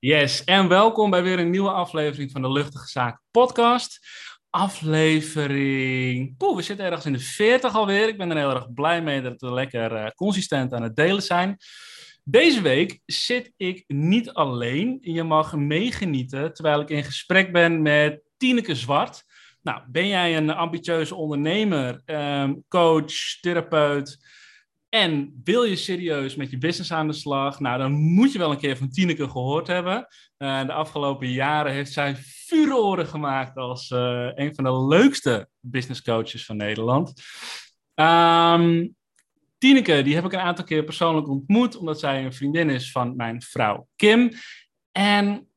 Yes, en welkom bij weer een nieuwe aflevering van de Luchtige Zaak podcast. Aflevering... Poeh, we zitten ergens in de 40 alweer. Ik ben er heel erg blij mee dat we lekker uh, consistent aan het delen zijn. Deze week zit ik niet alleen. Je mag meegenieten terwijl ik in gesprek ben met Tineke Zwart. Nou, ben jij een ambitieuze ondernemer, um, coach, therapeut en wil je serieus met je business aan de slag? Nou, dan moet je wel een keer van Tineke gehoord hebben. Uh, de afgelopen jaren heeft zij furoren gemaakt als uh, een van de leukste business coaches van Nederland. Um, Tineke, die heb ik een aantal keer persoonlijk ontmoet, omdat zij een vriendin is van mijn vrouw Kim. En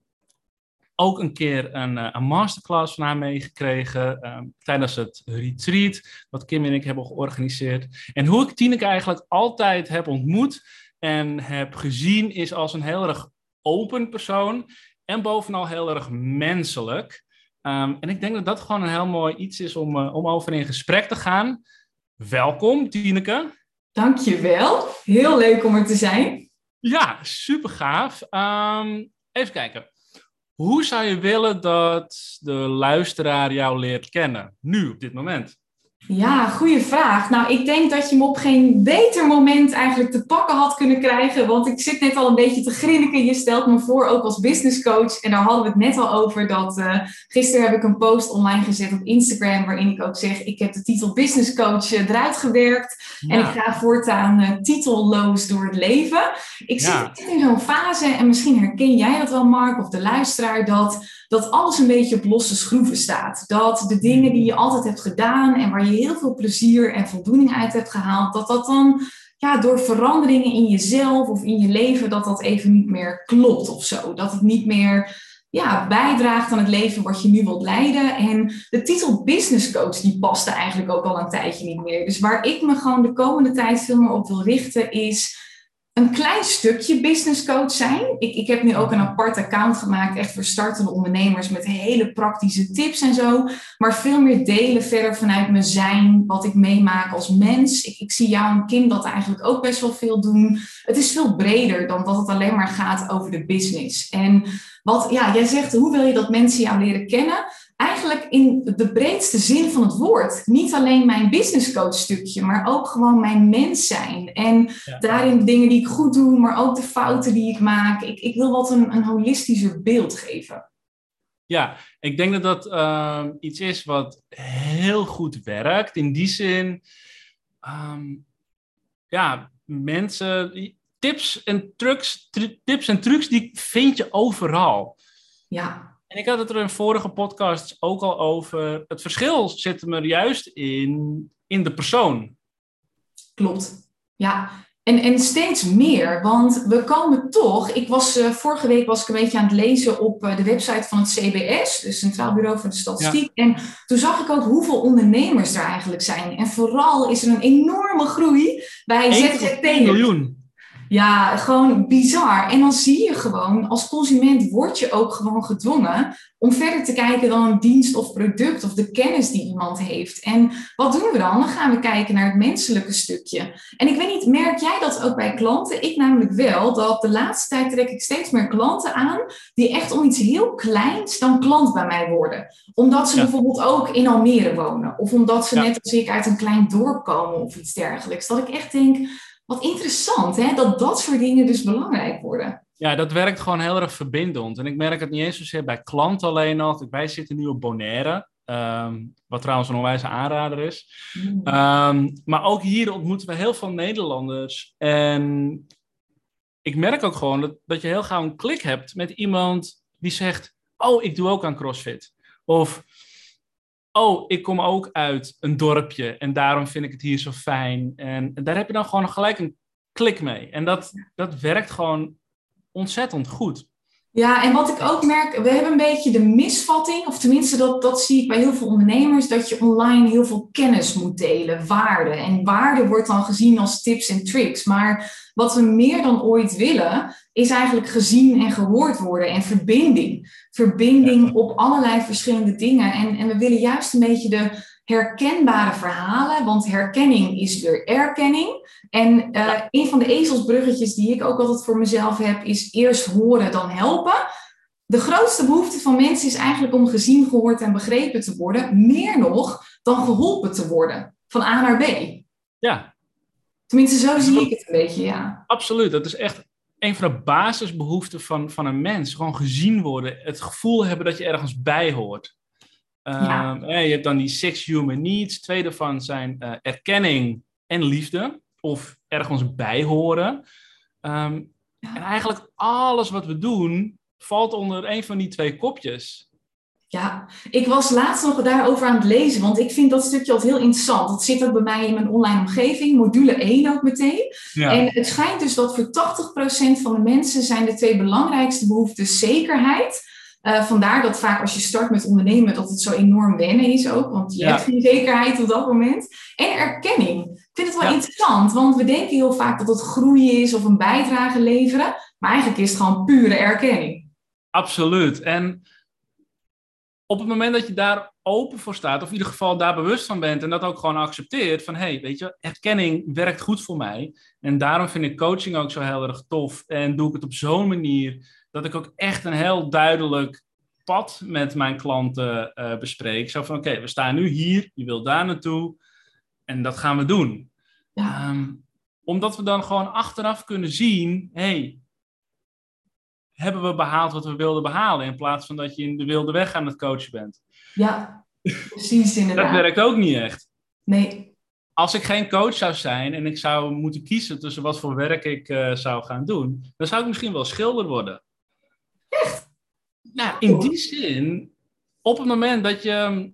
ook een keer een, eh, een masterclass van haar meegekregen um, tijdens het retreat, wat Kim en ik hebben georganiseerd. En hoe ik Tineke eigenlijk altijd heb ontmoet en heb gezien, is als een heel erg open persoon en bovenal heel erg menselijk. Um, en ik denk dat dat gewoon een heel mooi iets is om, uh, om over in gesprek te gaan. Welkom, Tineke. Dankjewel. Heel leuk om er te zijn. Ja, super gaaf. Um, even kijken. Hoe zou je willen dat de luisteraar jou leert kennen, nu op dit moment? Ja, goede vraag. Nou, ik denk dat je me op geen beter moment eigenlijk te pakken had kunnen krijgen. Want ik zit net al een beetje te grinniken. Je stelt me voor ook als business coach. En daar hadden we het net al over. Dat uh, gisteren heb ik een post online gezet op Instagram. Waarin ik ook zeg: Ik heb de titel business coach uh, eruit gewerkt. Ja. En ik ga voortaan uh, titelloos door het leven. Ik ja. zit in zo'n fase. En misschien herken jij dat wel, Mark, of de luisteraar. Dat dat alles een beetje op losse schroeven staat. Dat de dingen die je altijd hebt gedaan en waar je heel veel plezier en voldoening uit hebt gehaald, dat dat dan ja, door veranderingen in jezelf of in je leven, dat dat even niet meer klopt of zo. Dat het niet meer ja, bijdraagt aan het leven wat je nu wilt leiden. En de titel business coach, die paste eigenlijk ook al een tijdje niet meer. Dus waar ik me gewoon de komende tijd veel meer op wil richten is een klein stukje business coach zijn. Ik, ik heb nu ook een apart account gemaakt, echt voor startende ondernemers met hele praktische tips en zo. Maar veel meer delen verder vanuit mijn zijn, wat ik meemaak als mens. Ik, ik zie jou en Kim dat eigenlijk ook best wel veel doen. Het is veel breder dan dat het alleen maar gaat over de business. En wat, ja, jij zegt, hoe wil je dat mensen jou leren kennen? Eigenlijk in de breedste zin van het woord. Niet alleen mijn business coach stukje, maar ook gewoon mijn mens zijn. En daarin de dingen die ik goed doe, maar ook de fouten die ik maak. Ik, ik wil wat een, een holistischer beeld geven. Ja, ik denk dat dat uh, iets is wat heel goed werkt. In die zin, um, ja, mensen, tips en trucs, tips en trucs, die vind je overal. Ja. En ik had het er in vorige podcasts ook al over. Het verschil zit er juist in, in de persoon. Klopt. Ja, en, en steeds meer, want we komen toch. Ik was uh, vorige week was ik een beetje aan het lezen op uh, de website van het CBS, dus Centraal Bureau voor de Statistiek. Ja. En toen zag ik ook hoeveel ondernemers er eigenlijk zijn. En vooral is er een enorme groei bij ZZP'ers. miljoen. Ja, gewoon bizar. En dan zie je gewoon, als consument word je ook gewoon gedwongen om verder te kijken dan een dienst of product of de kennis die iemand heeft. En wat doen we dan? Dan gaan we kijken naar het menselijke stukje. En ik weet niet, merk jij dat ook bij klanten? Ik namelijk wel, dat de laatste tijd trek ik steeds meer klanten aan die echt om iets heel kleins dan klant bij mij worden. Omdat ze ja. bijvoorbeeld ook in Almere wonen. Of omdat ze ja. net als ik uit een klein dorp komen of iets dergelijks. Dat ik echt denk wat interessant, hè? dat dat soort dingen dus belangrijk worden. Ja, dat werkt gewoon heel erg verbindend. En ik merk het niet eens zozeer bij klanten alleen al. Wij zitten nu op Bonaire, um, wat trouwens een onwijze aanrader is. Mm. Um, maar ook hier ontmoeten we heel veel Nederlanders. En ik merk ook gewoon dat, dat je heel gauw een klik hebt met iemand die zegt... Oh, ik doe ook aan CrossFit. Of oh, ik kom ook uit een dorpje en daarom vind ik het hier zo fijn. En daar heb je dan gewoon gelijk een klik mee. En dat, dat werkt gewoon ontzettend goed. Ja, en wat ik ook merk, we hebben een beetje de misvatting, of tenminste dat, dat zie ik bij heel veel ondernemers, dat je online heel veel kennis moet delen, waarde. En waarde wordt dan gezien als tips en tricks. Maar wat we meer dan ooit willen, is eigenlijk gezien en gehoord worden en verbinding. Verbinding op allerlei verschillende dingen. En, en we willen juist een beetje de, herkenbare verhalen, want herkenning is weer erkenning. En uh, een van de ezelsbruggetjes die ik ook altijd voor mezelf heb, is eerst horen, dan helpen. De grootste behoefte van mensen is eigenlijk om gezien, gehoord en begrepen te worden. Meer nog dan geholpen te worden, van A naar B. Ja. Tenminste, zo zie ik het een beetje, ja. Absoluut, dat is echt een van de basisbehoeften van, van een mens. Gewoon gezien worden, het gevoel hebben dat je ergens bij hoort. Ja. Ehm, je hebt dan die six human needs. Twee daarvan zijn uh, erkenning en liefde. Of ergens bij horen. Ehm, en eigenlijk alles wat we doen valt onder een van die twee kopjes. Ja, ik was laatst nog daarover aan het lezen, want ik vind dat stukje altijd heel interessant. Dat zit ook bij mij in mijn online omgeving, module 1 ook meteen. Ja. En het schijnt dus dat voor 80% van de mensen zijn de twee belangrijkste behoeften zekerheid uh, vandaar dat vaak als je start met ondernemen, dat het zo enorm wennen is ook. Want je hebt geen zekerheid op dat moment. En erkenning. Ik vind het wel interessant, want we denken heel vaak dat het groeien is of een bijdrage leveren. Maar eigenlijk is het gewoon pure erkenning. Absoluut. En op het moment dat je daar open voor staat, of in ieder geval daar bewust van bent en dat ook gewoon accepteert, van hé, hey, weet je, erkenning werkt goed voor mij. En daarom vind ik coaching ook zo heel erg tof en doe ik het op zo'n manier dat ik ook echt een heel duidelijk pad met mijn klanten uh, bespreek. Zo van, oké, we staan nu hier, je wil daar naartoe en dat gaan we doen. Ja. Um, omdat we dan gewoon achteraf kunnen zien, hey, hebben we behaald wat we wilden behalen, in plaats van dat je in de wilde weg aan het coachen bent. Ja, precies inderdaad. dat werkt ook niet echt. Nee. Als ik geen coach zou zijn en ik zou moeten kiezen tussen wat voor werk ik uh, zou gaan doen, dan zou ik misschien wel schilder worden. Nou, in die zin, op het moment dat je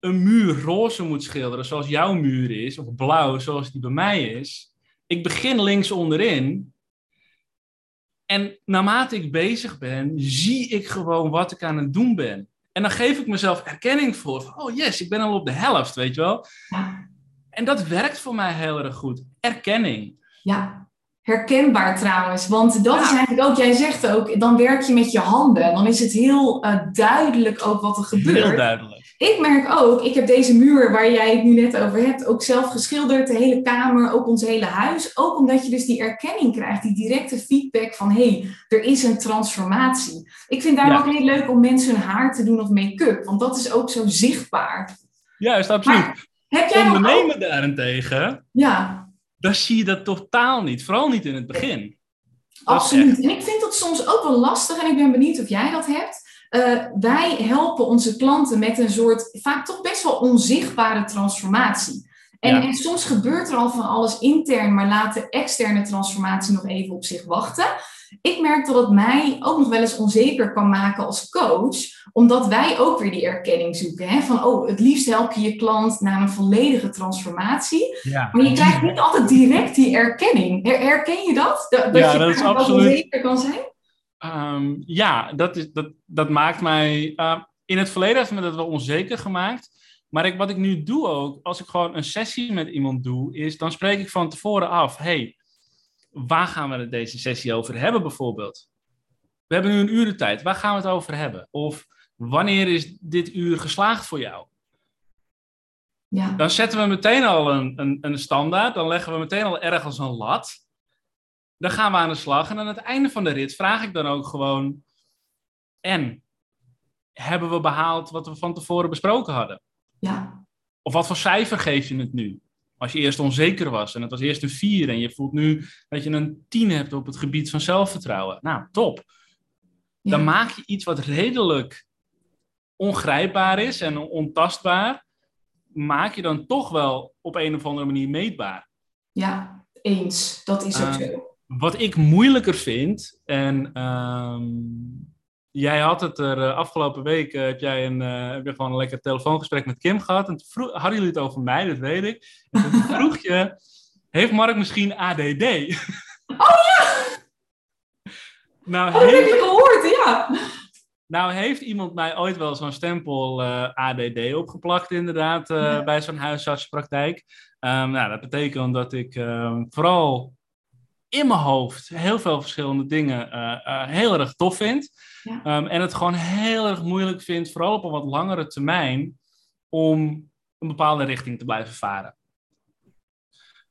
een muur roze moet schilderen, zoals jouw muur is, of blauw, zoals die bij mij is, ik begin links onderin. En naarmate ik bezig ben, zie ik gewoon wat ik aan het doen ben. En dan geef ik mezelf erkenning voor. oh yes, ik ben al op de helft, weet je wel. Ja. En dat werkt voor mij heel erg goed. Erkenning. Ja, Herkenbaar trouwens, want dat is eigenlijk ook, jij zegt ook, dan werk je met je handen. Dan is het heel uh, duidelijk ook wat er gebeurt. Heel duidelijk. Ik merk ook, ik heb deze muur waar jij het nu net over hebt, ook zelf geschilderd, de hele kamer, ook ons hele huis. Ook omdat je dus die erkenning krijgt, die directe feedback van, hé, hey, er is een transformatie. Ik vind daar ook heel leuk om mensen hun haar te doen of make-up, want dat is ook zo zichtbaar. Juist, absoluut. Maar, heb jij Ondernemen ook... daarentegen, ja dan zie je dat totaal niet. Vooral niet in het begin. Absoluut. En ik vind dat soms ook wel lastig en ik ben benieuwd of jij dat hebt. Uh, wij helpen onze klanten met een soort vaak toch best wel onzichtbare transformatie. En, en, soms gebeurt er al van alles intern, maar laat de externe transformatie nog even op zich wachten. Ik merk dat het mij ook nog wel eens onzeker kan maken als coach, omdat wij ook weer die erkenning zoeken. Hè? Van, oh, het liefst help je je klant naar een volledige transformatie. Ja. Maar je krijgt niet altijd direct die erkenning. Herken je dat? Dat, ja, je dat is absoluut... onzeker kan zijn? Um, ja, dat, is, dat, dat maakt mij... Uh, in het verleden heeft me dat wel onzeker gemaakt. Maar ik, wat ik nu doe ook, als ik gewoon een sessie met iemand doe, is dan spreek ik van tevoren af: hey, waar gaan we het deze sessie over hebben bijvoorbeeld? We hebben nu een uur de tijd, waar gaan we het over hebben? Of wanneer is dit uur geslaagd voor jou? Ja. Dan zetten we meteen al een, een, een standaard, dan leggen we meteen al ergens een lat. Dan gaan we aan de slag en aan het einde van de rit vraag ik dan ook gewoon: en hebben we behaald wat we van tevoren besproken hadden? Ja. Of wat voor cijfer geef je het nu? Als je eerst onzeker was en het was eerst een 4 en je voelt nu dat je een 10 hebt op het gebied van zelfvertrouwen. Nou, top. Dan maak je iets wat redelijk ongrijpbaar is en ontastbaar, maak je dan toch wel op een of andere manier meetbaar. Ja, eens. Dat is ook uh, zo. Wat ik moeilijker vind, en uh, Jij had het er uh, afgelopen week, uh, heb jij een, uh, heb je gewoon een lekker telefoongesprek met Kim gehad. En toen vroeg, hadden jullie het over mij, dat weet ik. En toen vroeg je, heeft Mark misschien ADD? Oh ja! nou, oh, heeft... heb je gehoord, ja. Nou heeft iemand mij ooit wel zo'n stempel ADD opgeplakt inderdaad ja. bij zo'n huisartspraktijk. Um, nou, dat betekent dat ik ehm, vooral in mijn hoofd heel veel verschillende dingen heel erg tof vind. Ehm, en het gewoon heel erg moeilijk vindt, vooral op een wat langere termijn, om een bepaalde richting te blijven varen.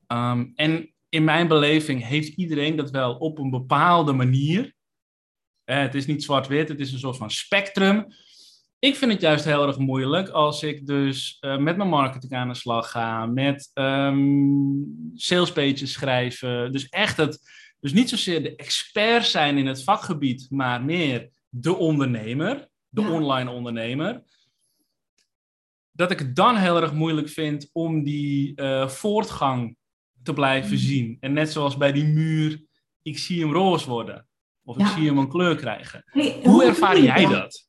Ehm, en in mijn beleving heeft iedereen dat wel op een bepaalde manier. Eh, het is niet zwart-wit, het is een soort van spectrum. Ik vind het juist heel erg moeilijk als ik dus uh, met mijn marketing aan de slag ga, met um, salespages schrijven. Dus echt het, dus niet zozeer de expert zijn in het vakgebied, maar meer de ondernemer, de ja. online ondernemer. Dat ik het dan heel erg moeilijk vind om die uh, voortgang te blijven mm. zien. En net zoals bij die muur, ik zie hem roze worden. Of ja. ik zie hem een kleur krijgen. Hey, hoe, hoe ervaar jij dat?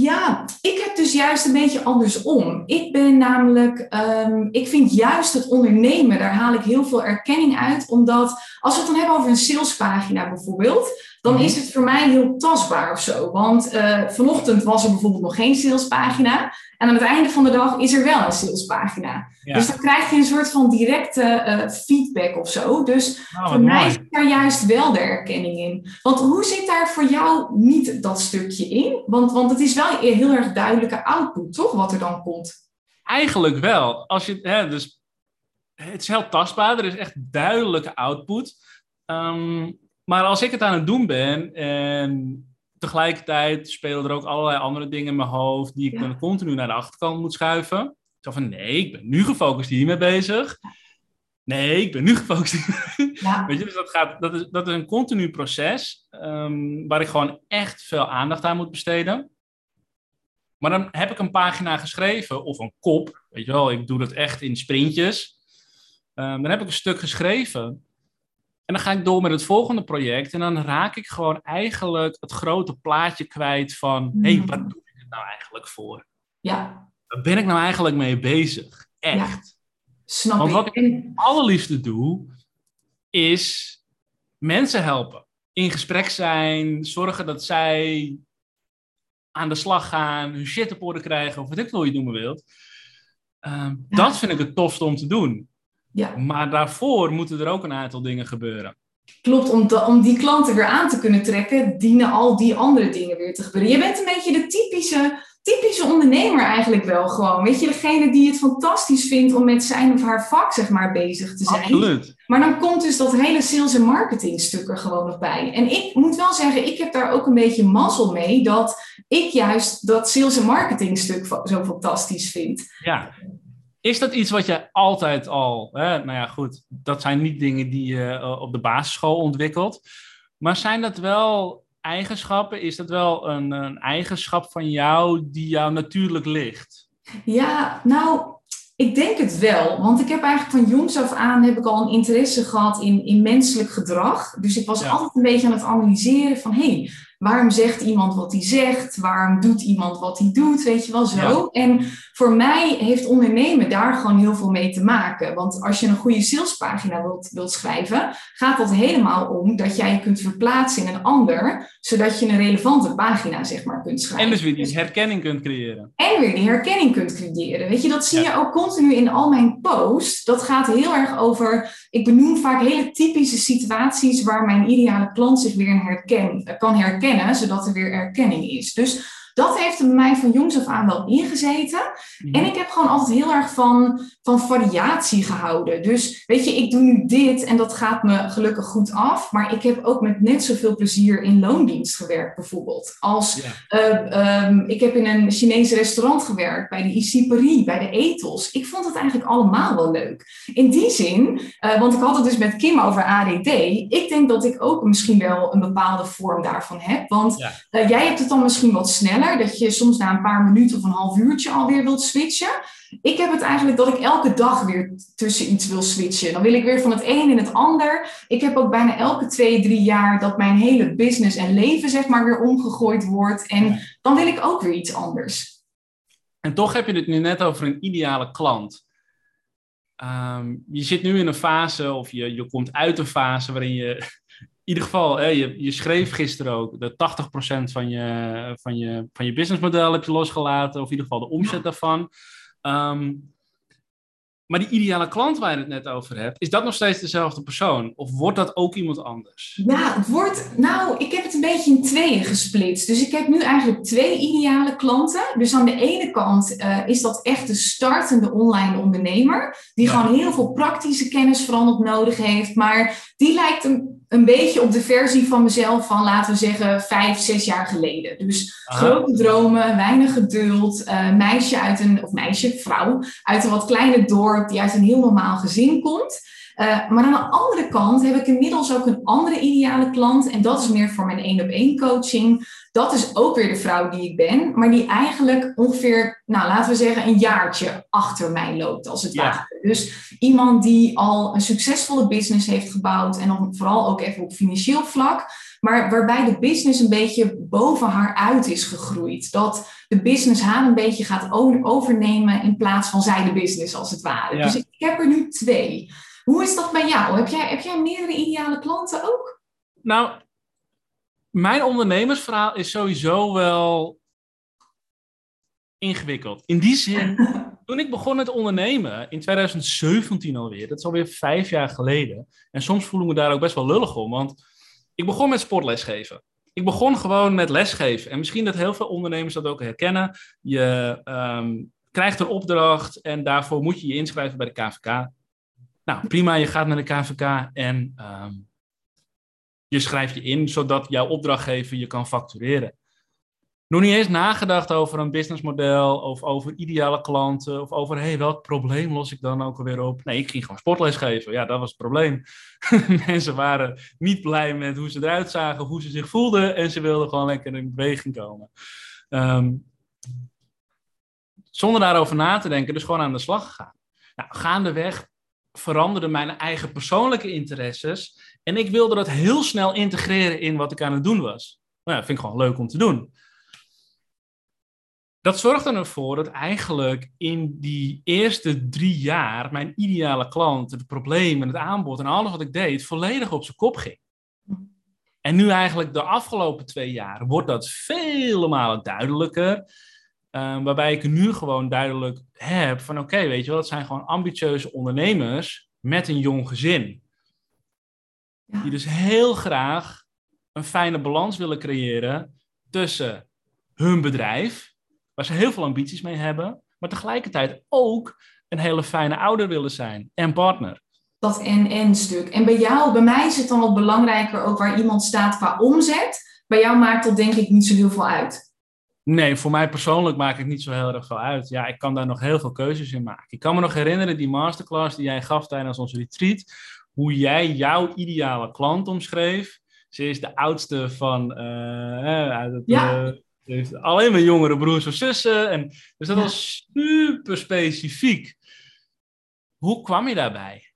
Ja, ik heb dus juist een beetje andersom. Ik ben namelijk, um, ik vind juist het ondernemen, daar haal ik heel veel erkenning uit. Omdat als we het dan hebben over een salespagina bijvoorbeeld, dan mhm. is het voor mij heel tastbaar of zo. Want uh, vanochtend was er bijvoorbeeld nog geen salespagina. En aan het einde van de dag is er wel een salespagina. Ja. Dus dan krijg je een soort van directe uh, feedback of zo. Dus oh, voor mij zit daar juist wel de erkenning in. Want hoe zit daar voor jou niet dat stukje in? Want, want het is wel een heel erg duidelijke output, toch? Wat er dan komt. Eigenlijk wel. Als je, hè, dus, het is heel tastbaar. Er is echt duidelijke output. Um, maar als ik het aan het doen ben en tegelijkertijd spelen er ook allerlei andere dingen in mijn hoofd die ik ja. dan continu naar de achterkant moet schuiven. Zo van nee, ik ben nu gefocust hiermee bezig. Nee, ik ben nu gefocust. Ja. Weet je, dus dat, gaat, dat, is, dat is een continu proces um, waar ik gewoon echt veel aandacht aan moet besteden. Maar dan heb ik een pagina geschreven of een kop. Weet je wel, ik doe dat echt in sprintjes. Um, dan heb ik een stuk geschreven. En dan ga ik door met het volgende project. En dan raak ik gewoon eigenlijk het grote plaatje kwijt van... hé, hey, wat doe ik het nou eigenlijk voor? Ja. Waar ben ik nou eigenlijk mee bezig? Echt. Ja. Snap Want ik. wat ik het allerliefste doe, is mensen helpen. In gesprek zijn, zorgen dat zij aan de slag gaan, hun shit op orde krijgen, of wat ik wil je noemen wilt. Um, ja. Dat vind ik het tofste om te doen. Ja. Maar daarvoor moeten er ook een aantal dingen gebeuren. Klopt, om, de, om die klanten weer aan te kunnen trekken, dienen al die andere dingen weer te gebeuren. Je bent een beetje de typische, typische ondernemer eigenlijk wel gewoon. Weet je, degene die het fantastisch vindt om met zijn of haar vak zeg maar bezig te zijn. Absoluut. Maar dan komt dus dat hele sales en marketing stuk er gewoon nog bij. En ik moet wel zeggen, ik heb daar ook een beetje mazzel mee dat ik juist dat sales en marketing stuk zo fantastisch vind. Ja. Is dat iets wat je altijd al, hè? nou ja goed, dat zijn niet dingen die je uh, op de basisschool ontwikkelt, maar zijn dat wel eigenschappen, is dat wel een, een eigenschap van jou die jou natuurlijk ligt? Ja, nou, ik denk het wel, want ik heb eigenlijk van jongs af aan heb ik al een interesse gehad in, in menselijk gedrag. Dus ik was ja. altijd een beetje aan het analyseren van, hé, hey, waarom zegt iemand wat hij zegt? Waarom doet iemand wat hij doet? Weet je wel zo. Ja. En voor mij heeft ondernemen daar gewoon heel veel mee te maken. Want als je een goede salespagina wilt, wilt schrijven, gaat dat helemaal om dat jij je kunt verplaatsen in een ander, zodat je een relevante pagina zeg maar kunt schrijven. En dus weer die herkenning kunt creëren. En weer die herkenning kunt creëren. Weet je, dat zie ja. je ook continu in al mijn posts. Dat gaat heel erg over, ik benoem vaak hele typische situaties waar mijn ideale klant zich weer herken, kan herkennen zodat er weer erkenning is. Dus dat heeft er bij mij van jongs af aan wel ingezeten. Mm. En ik heb gewoon altijd heel erg van, van variatie gehouden. Dus weet je, ik doe nu dit en dat gaat me gelukkig goed af. Maar ik heb ook met net zoveel plezier in loondienst gewerkt, bijvoorbeeld. Als uh, um, ik heb in een Chinese restaurant gewerkt, bij de Paris, bij de Ethos. Ik vond het eigenlijk allemaal wel leuk. In die zin, uh, want ik had het dus met Kim over ADD. Ik denk dat ik ook misschien wel een bepaalde vorm daarvan heb. Want uh, jij hebt het dan misschien wat sneller dat je soms na een paar minuten of een half uurtje alweer wilt switchen. Ik heb het eigenlijk dat ik elke dag weer tussen iets wil switchen. Dan wil ik weer van het een in het ander. Ik heb ook bijna elke twee, drie jaar dat mijn hele business en leven zeg maar weer omgegooid wordt. En dan wil ik ook weer iets anders. En toch heb je het nu net over een ideale klant. Um, je zit nu in een fase, of je, je komt uit een fase waarin je ieder geval, hè, je, je schreef gisteren ook dat 80% van je, van, je, van je businessmodel heb je losgelaten, of in ieder geval de omzet daarvan. Um, Maar die ideale klant waar je het net over hebt, is dat nog steeds dezelfde persoon? Of wordt dat ook iemand anders? Ja, het wordt. Nou, ik heb het een beetje in tweeën gesplitst. Dus ik heb nu eigenlijk twee ideale klanten. Dus aan de ene kant uh, is dat echt de startende online ondernemer. Die gewoon heel veel praktische kennis vooral nodig heeft. Maar die lijkt een, een beetje op de versie van mezelf van, laten we zeggen, vijf, zes jaar geleden. Dus grote dromen, weinig geduld. Uh, meisje uit een, of meisje, vrouw, uit een wat kleine dorp die uit een heel normaal gezin komt. Uh, maar aan de andere kant heb ik inmiddels ook een andere ideale klant. En dat is meer voor mijn één op één coaching. Dat is ook weer de vrouw die ik ben. Maar die eigenlijk ongeveer, nou laten we zeggen, een jaartje achter mij loopt als het ware. Dus iemand die al een succesvolle business heeft gebouwd. En dan vooral ook even op financieel vlak. Maar waarbij de business een beetje boven haar uit is gegroeid. Dat de business haar een beetje gaat overnemen in plaats van zij de business als het ware. Dus ik, heb er nu twee. Hoe is dat bij jou? Heb jij, heb jij meerdere ideale klanten ook? Nou, mijn ondernemersverhaal is sowieso wel ingewikkeld. In die zin, toen ik begon met ondernemen in 2017 alweer, dat is alweer vijf jaar geleden. En soms voelen we daar ook best wel lullig om, want ik begon met sportlesgeven. Ik begon gewoon met lesgeven. En misschien dat heel veel ondernemers dat ook herkennen. Je ehm, krijgt een opdracht en daarvoor moet je je inschrijven bij de KVK. Nou, prima, je gaat naar de KVK en ehm, je schrijft je in, zodat jouw opdrachtgever je kan factureren nog niet eens nagedacht over een businessmodel of over ideale klanten of over hey, welk probleem los ik dan ook alweer op. Nee, ik ging gewoon sportles geven. Ja, dat was het probleem. Mensen waren niet blij met hoe ze eruit zagen hoe ze zich voelden en ze wilden gewoon lekker in beweging komen. Ehm, zonder daarover na te denken, dus gewoon aan de slag gegaan. Nou, gaandeweg veranderden mijn eigen persoonlijke interesses en ik wilde dat heel snel integreren in wat ik aan het doen was. Nou, dat vind ik gewoon leuk om te doen dat zorgt er ervoor dat eigenlijk in die eerste drie jaar mijn ideale klant, het probleem en het aanbod en alles wat ik deed, volledig op zijn kop ging. En nu eigenlijk de afgelopen twee jaar wordt dat vele malen duidelijker. Uh, waarbij ik nu gewoon duidelijk heb van oké, weet je wel, dat zijn gewoon ambitieuze ondernemers met een jong gezin. Die dus heel graag een fijne balans willen creëren tussen hun bedrijf, waar ze heel veel ambities mee hebben, maar tegelijkertijd ook een hele fijne ouder willen zijn en partner. Dat en-en stuk. En bij jou, bij mij is het dan wat belangrijker ook waar iemand staat qua omzet. Bij jou maakt dat denk ik niet zo heel veel uit. Nee, voor mij persoonlijk maakt het niet zo heel erg veel uit. Ja, ik kan daar nog heel veel keuzes in maken. Ik kan me nog herinneren, die masterclass die jij gaf tijdens onze retreat, hoe jij jouw ideale klant omschreef. Ze is de oudste van uh, uit het, ja. uh, heeft alleen maar jongere broers of zussen. En, dus dat was super specifiek. Hoe kwam je daarbij?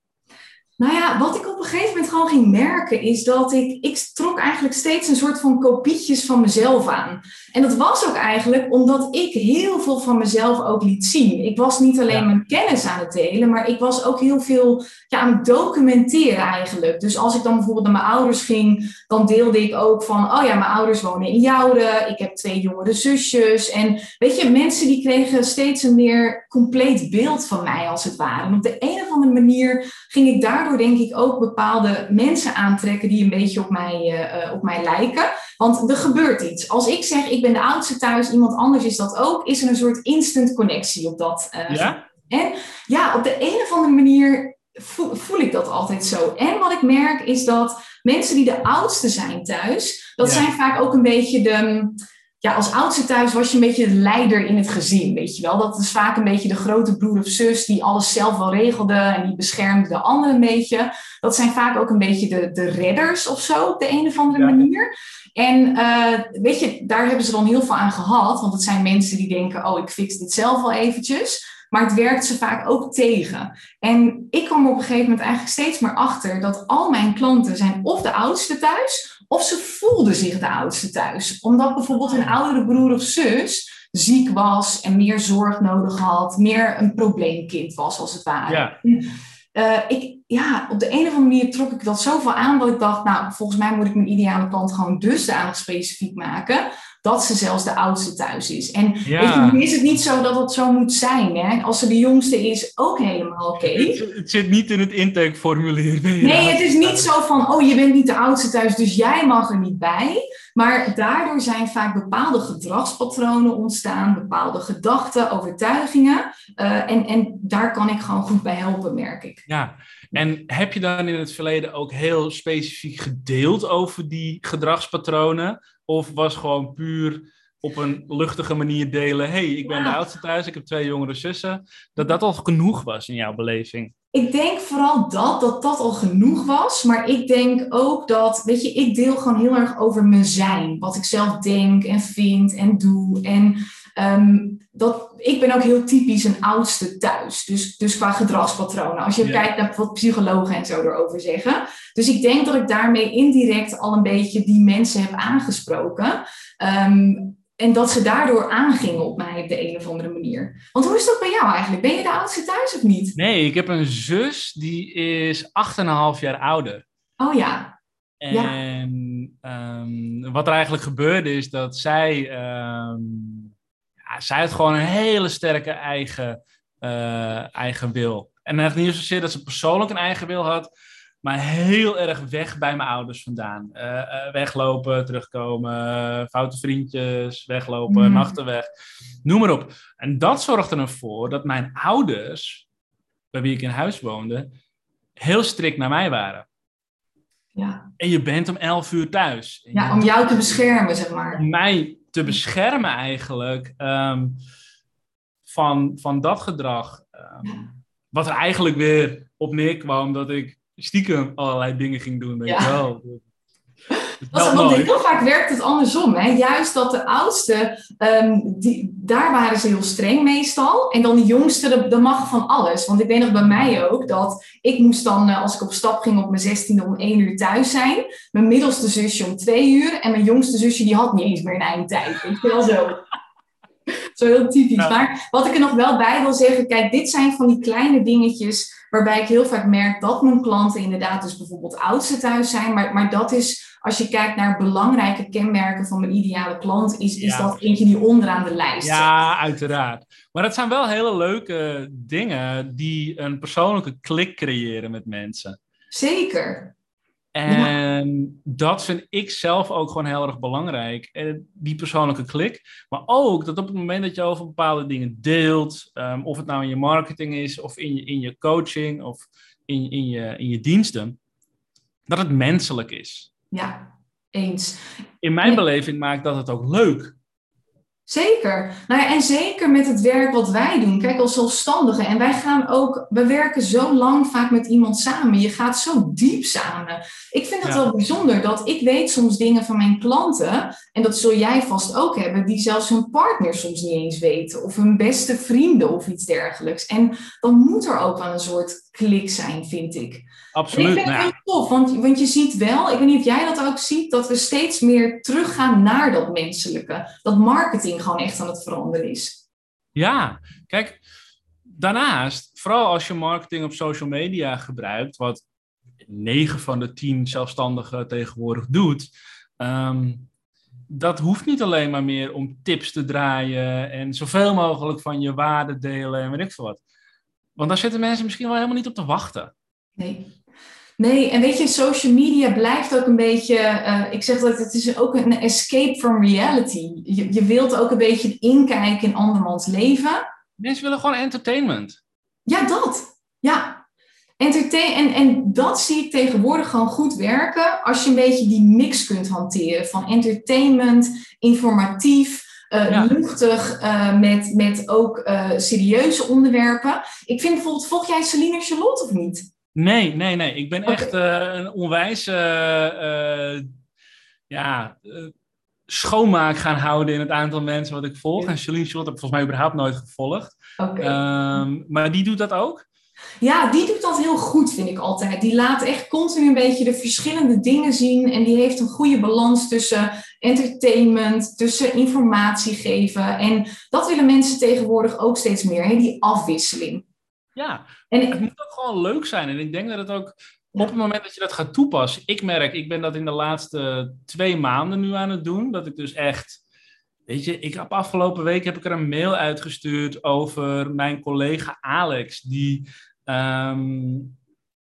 Nou ja, wat ik op een gegeven moment gewoon ging merken is dat ik, ik trok eigenlijk steeds een soort van kopietjes van mezelf aan. En dat was ook eigenlijk omdat ik heel veel van mezelf ook liet zien. Ik was niet alleen mijn kennis aan het delen, maar ik was ook heel veel ja, aan het documenteren eigenlijk. Dus als ik dan bijvoorbeeld naar mijn ouders ging, dan deelde ik ook van, oh ja, mijn ouders wonen in Jouden, ik heb twee jongere zusjes. En weet je, mensen die kregen steeds een meer compleet beeld van mij als het ware. En op de een of andere manier ging ik daardoor denk ik ook bepaalde mensen aantrekken die een beetje op mij, uh, op mij lijken. Want er gebeurt iets. Als ik zeg ik ben de oudste thuis, iemand anders is dat ook, is er een soort instant connectie op dat. Uh, ja? En ja, op de een of andere manier voel, voel, ik dat altijd zo. En wat ik merk is dat mensen die de oudste zijn thuis, dat zijn vaak ook een beetje de ja, als oudste thuis was je een beetje de leider in het gezin, weet je wel. Dat is vaak een beetje de grote broer of zus die alles zelf wel regelde en die beschermde de anderen een beetje. Dat zijn vaak ook een beetje de, de redders of zo, op de een of andere manier. En uh, weet je, daar hebben ze dan heel veel aan gehad, want het zijn mensen die denken, oh, ik fix dit zelf wel eventjes. Maar het werkt ze vaak ook tegen. En ik kwam op een gegeven moment eigenlijk steeds meer achter dat al mijn klanten zijn of de oudste thuis, of ze voelden zich de oudste thuis. Omdat bijvoorbeeld een oudere broer of zus ziek was en meer zorg nodig had, meer een probleemkind was als het ware. Ja. Uh, ik, ja, op de een of andere manier trok ik dat zoveel aan dat ik dacht, nou, volgens mij moet ik mijn ideale klant gewoon dusdanig specifiek maken dat ze zelfs de oudste thuis is. En ja. weet je, is het niet zo dat het zo moet zijn. Hè? Als ze de jongste is, ook helemaal oké. Het, zit niet in het intakeformulier. Nee, het is niet zo van, oh, je bent niet de oudste thuis, dus jij mag er niet bij. Maar daardoor zijn vaak bepaalde gedragspatronen ontstaan, bepaalde gedachten, overtuigingen. Uh, en, en daar kan ik gewoon goed bij helpen, merk ik. Ja, en heb je dan in het verleden ook heel specifiek gedeeld over die gedragspatronen? Of was gewoon puur op een luchtige manier delen: hey, ik ben de oudste thuis, ik heb twee jongere zussen. Dat dat al genoeg was in jouw beleving? Ik denk vooral dat, dat dat al genoeg was. Maar ik denk ook dat, weet je, ik deel gewoon heel erg over mijn zijn. Wat ik zelf denk en vind en doe. En Ehm, dat, ik ben ook heel typisch een oudste thuis. Dus, dus qua gedragspatronen. Als je kijkt naar wat psychologen en zo erover zeggen. Dus ik denk dat ik daarmee indirect al een beetje die mensen heb aangesproken. Ehm, en dat ze daardoor aangingen op mij op de een of andere manier. Want hoe is dat bij jou eigenlijk? Ben je de oudste thuis of niet? Nee, ik heb een zus die is 8,5 jaar ouder. Oh ja. En ehm, wat er eigenlijk gebeurde is dat zij zij heeft gewoon een hele sterke eigen, uh, eigen wil. En eigenlijk niet zozeer dat ze persoonlijk een eigen wil had, maar heel erg weg bij mijn ouders vandaan. Uh, uh, weglopen, terugkomen, foute vriendjes, weglopen, mm. nachten weg, noem maar op. En dat zorgde ervoor dat mijn ouders, bij wie ik in huis woonde, heel strikt naar mij waren. Ja. En je bent om elf uur thuis. Ja, om jou te beschermen, zeg maar. Om mij te beschermen eigenlijk um, van, van dat gedrag. Um, wat er eigenlijk weer op neerkwam dat ik stiekem allerlei dingen ging doen. Weet ja. wel. Dat, want heel vaak werkt het andersom. Hè? Juist dat de oudste, um, die, daar waren ze heel streng meestal. En dan de jongste, de, mag van alles. Want ik weet nog bij mij ook dat ik moest dan, uh, als ik op stap ging op mijn zestiende om één uur thuis zijn. Mijn middelste zusje om twee uur. En mijn jongste zusje die had niet eens meer een eindtijd. Weet je wel zo. Zo heel typisch. Maar wat ik er nog wel bij wil zeggen, kijk, dit zijn van die kleine dingetjes waarbij ik heel vaak merk dat mijn klanten inderdaad dus bijvoorbeeld oudste thuis zijn. Maar, maar dat is, als je kijkt naar belangrijke kenmerken van mijn ideale klant, is, is dat eentje die onderaan de lijst Ja, uiteraard. Maar het zijn wel hele leuke dingen die een persoonlijke klik creëren met mensen. Zeker. En dat vind ik zelf ook gewoon heel erg belangrijk. En die persoonlijke klik. Maar ook dat op het moment dat je over bepaalde dingen deelt, um, of het nou in je marketing is, of in je, in je coaching, of in, in, je, in je diensten, dat het menselijk is. Ja, eens. In mijn beleving maakt dat het ook leuk. Zeker. Nou ja, en zeker met het werk wat wij doen. Kijk, als zelfstandigen. En wij gaan ook, we werken zo lang vaak met iemand samen. Je gaat zo diep samen. Ik vind het wel bijzonder dat ik weet soms dingen van mijn klanten. En dat zul jij vast ook hebben. Die zelfs hun partner soms niet eens weten. Of hun beste vrienden of iets dergelijks. En dan moet er ook wel een soort klik zijn, vind ik. Absoluut. ik vind het nou heel tof, want, want je ziet wel, ik weet niet of jij dat ook ziet, dat we steeds meer teruggaan naar dat menselijke. Dat marketing gewoon echt aan het veranderen is. Ja, kijk, daarnaast, vooral als je marketing op social media gebruikt, wat 9 van de 10 zelfstandigen tegenwoordig doet, um, dat hoeft niet alleen maar meer om tips te draaien en zoveel mogelijk van je waarde delen en weet ik veel wat. Want daar zitten mensen misschien wel helemaal niet op te wachten. Nee. Nee, en weet je, social media blijft ook een beetje, uh, ik zeg dat het is ook een escape from reality. Je, je wilt ook een beetje inkijken in andermans leven. Mensen willen gewoon entertainment. Ja, dat. Ja. Entertain en, en dat zie ik tegenwoordig gewoon goed werken als je een beetje die mix kunt hanteren van entertainment, informatief, uh, luchtig, uh, met, met ook serieuze onderwerpen. Ik vind bijvoorbeeld, volg jij Celine Charlotte of niet? Nee, nee, nee. Ik ben echt een onwijs ja, schoonmaak gaan houden in het aantal mensen wat ik volg. En Celine Charlotte heb ik volgens mij überhaupt nooit gevolgd. Okay. Um, maar die doet dat ook? Ja, die doet dat heel goed, vind ik altijd. Die laat echt continu een beetje de verschillende dingen zien. En die heeft een goede balans tussen entertainment, tussen informatie geven. En dat willen mensen tegenwoordig ook steeds meer, hè? die afwisseling. Ja, En het moet ook gewoon leuk zijn. En ik denk dat het ook op het moment dat je dat gaat toepassen. Ik merk, ik ben dat in de laatste twee maanden nu aan het doen. Dat ik dus echt. Weet je, ik heb afgelopen week heb ik er een mail uitgestuurd over mijn collega Alex, die, ehm,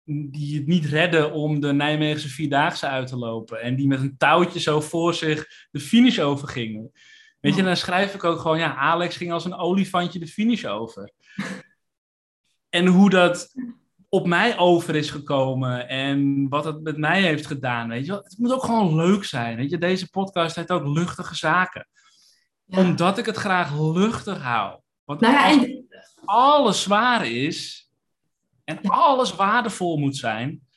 die het niet redde om de Nijmeegse Vierdaagse uit te lopen. En die met een touwtje zo voor zich de finish overging. Weet je, dan schrijf ik ook gewoon, ja, Alex ging als een olifantje de finish over. En hoe dat op mij over is gekomen en wat het met mij heeft gedaan. Weet je wel? Het moet ook gewoon leuk zijn. Weet je? Deze podcast heeft ook luchtige zaken. ja. Omdat ik het graag luchtig hou. Want Nou ja, als en alles zwaar is en alles waardevol moet zijn.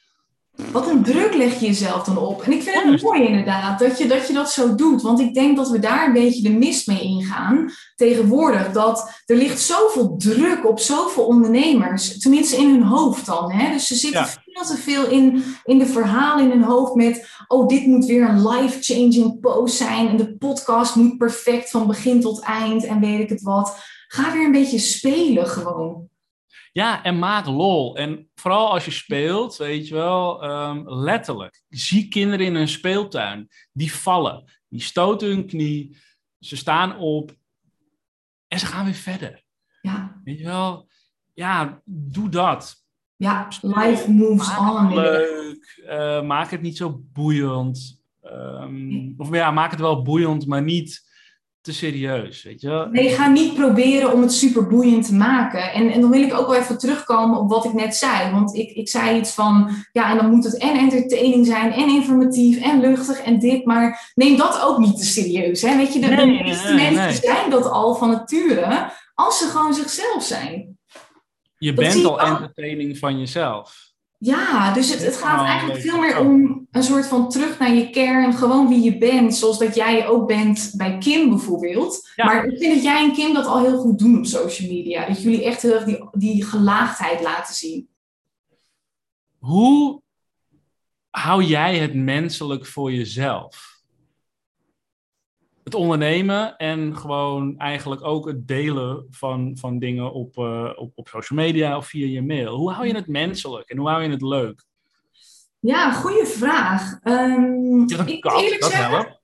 Wat een druk leg je jezelf dan op. En ik vind het mooi inderdaad dat je, dat je dat zo doet. Want ik denk dat we daar een beetje de mist mee ingaan tegenwoordig. Dat er ligt zoveel druk op zoveel ondernemers. Tenminste in hun hoofd dan. Hè? Dus ze zitten Ja. veel te veel in, in de verhalen in hun hoofd met... Oh, dit moet weer een life-changing post zijn. En de podcast moet perfect van begin tot eind. En weet ik het wat. Ga weer een beetje spelen gewoon. Ja, en maak lol. En vooral als je speelt, weet je wel, ehm, letterlijk. Zie kinderen in hun speeltuin. Die vallen. Die stoten hun knie. Ze staan op. En ze gaan weer verder. Ja, Weet je wel? Ja, doe dat. ja life moves Maak on. het leuk. eh, maak het niet zo boeiend. Ehm, of ja, maak het wel boeiend, maar niet te serieus. Weet je wel? Nee, ga niet proberen om het super boeiend te maken. En, en dan wil ik ook wel even terugkomen op wat ik net zei. Want ik, ik zei iets van, ja, en dan moet het en entertaining zijn, en informatief, en luchtig, en dit. Maar neem dat ook niet te serieus. Hè? Weet je, de, meeste nee, mensen nee. zijn dat al van nature, als ze gewoon zichzelf zijn. Je dat bent al. entertaining van jezelf. Ja, dus het, het gaat eigenlijk veel meer om een soort van terug naar je kern. Gewoon wie je bent, zoals dat jij ook bent bij Kim bijvoorbeeld. Ja. Maar ik vind dat jij en Kim dat al heel goed doen op social media. Dat jullie echt heel erg die, die gelaagdheid laten zien. Hoe hou jij het menselijk voor jezelf? Het ondernemen en gewoon eigenlijk ook het delen van, van dingen op, eh, op, op social media of via je mail. Hoe hou je het menselijk en hoe hou je het leuk? Ja, goede vraag. Ehm, Je hebt een kat, eerlijk dat zeggen- helpt.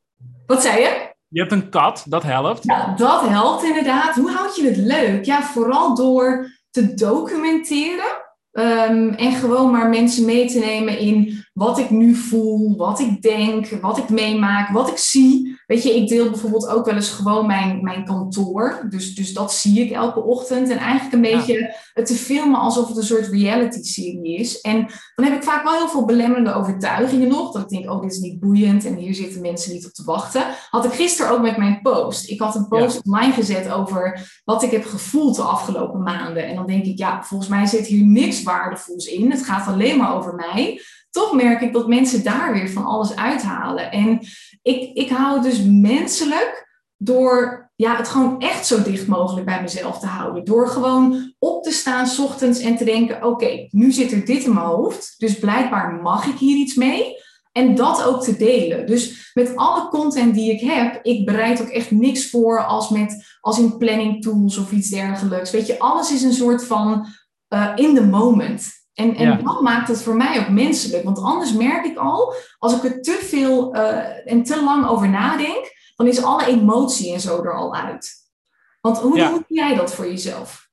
Wat zei je? Je hebt een kat, dat helpt. Ja, dat helpt inderdaad. Hoe houd je het leuk? Ja, vooral door te documenteren. Ehm, en gewoon maar mensen mee te nemen in wat ik nu voel, wat ik denk, wat ik meemaak, wat ik zie. Weet je, ik deel bijvoorbeeld ook wel eens gewoon mijn, mijn kantoor. Dus, dus dat zie ik elke ochtend. En eigenlijk een Ja. beetje het te filmen alsof het een soort reality-serie is. En dan heb ik vaak wel heel veel belemmerende overtuigingen nog. Dat ik denk, oh, dit is niet boeiend en hier zitten mensen niet op te wachten. Had ik gisteren ook met mijn post. Ik had een post online gezet over wat ik heb gevoeld de afgelopen maanden. En dan denk ik, ja, volgens mij zit hier niks waardevols in. Het gaat alleen maar over mij. Toch merk ik dat mensen daar weer van alles uithalen. En ik, ik hou dus menselijk door ja, het gewoon echt zo dicht mogelijk bij mezelf te houden. Door gewoon op te staan 's ochtends en te denken: oké, nu zit er dit in mijn hoofd. Dus blijkbaar mag ik hier iets mee. En dat ook te delen. Dus met alle content die ik heb, ik bereid ook echt niks voor als, met, als in planning tools of iets dergelijks. Weet je, alles is een soort van uh, in the moment. En, en Ja. dat maakt het voor mij ook menselijk. Want anders merk ik al, als ik er te veel uh, en te lang over nadenk, dan is alle emotie en zo er al uit. Want hoe, Ja. hoe doe jij dat voor jezelf?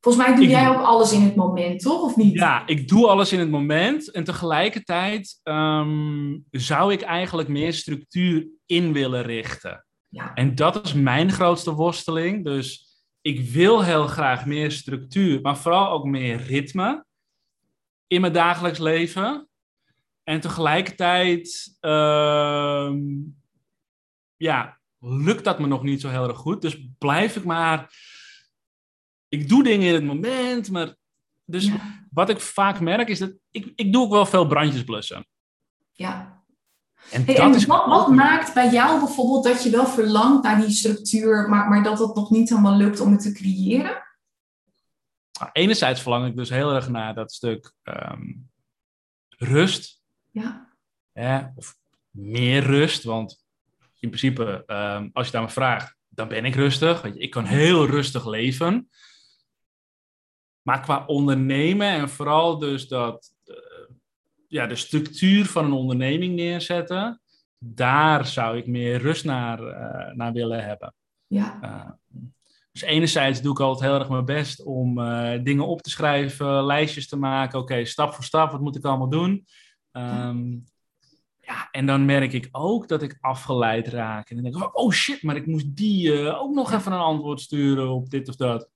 Volgens mij doe Ik- jij ook alles in het moment, toch? Of niet? Ja, ik doe alles in het moment. En tegelijkertijd ehm, zou ik eigenlijk meer structuur in willen richten. Ja. En dat is mijn grootste worsteling. Dus ik wil heel graag meer structuur, maar vooral ook meer ritme in mijn dagelijks leven. En tegelijkertijd, ehm, ja, lukt dat me nog niet zo heel erg goed. Dus blijf ik maar. Ik doe dingen in het moment, maar. Dus Ja. wat ik vaak merk is dat ik, ik doe ook wel veel brandjes blussen. ja. En Hey, dat en is wat, wat maakt bij jou bijvoorbeeld dat je wel verlangt naar die structuur, maar, maar dat het nog niet helemaal lukt om het te creëren? Nou, enerzijds verlang ik dus heel erg naar dat stuk ehm, rust. Ja, Hè? Of meer rust. Want in principe, ehm, als je daar me vraagt, dan ben ik rustig. Weet je, ik kan heel rustig leven. Maar qua ondernemen en vooral dus dat, ja, de structuur van een onderneming neerzetten, daar zou ik meer rust naar, uh, naar willen hebben. Ja. Uh, dus enerzijds doe ik altijd heel erg mijn best om dingen op te schrijven, lijstjes te maken. Oké, stap voor stap, wat moet ik allemaal doen? Um, ja, en dan merk ik ook dat ik afgeleid raak. En dan denk ik, oh shit, maar ik moest die ook nog even een antwoord sturen op dit of dat.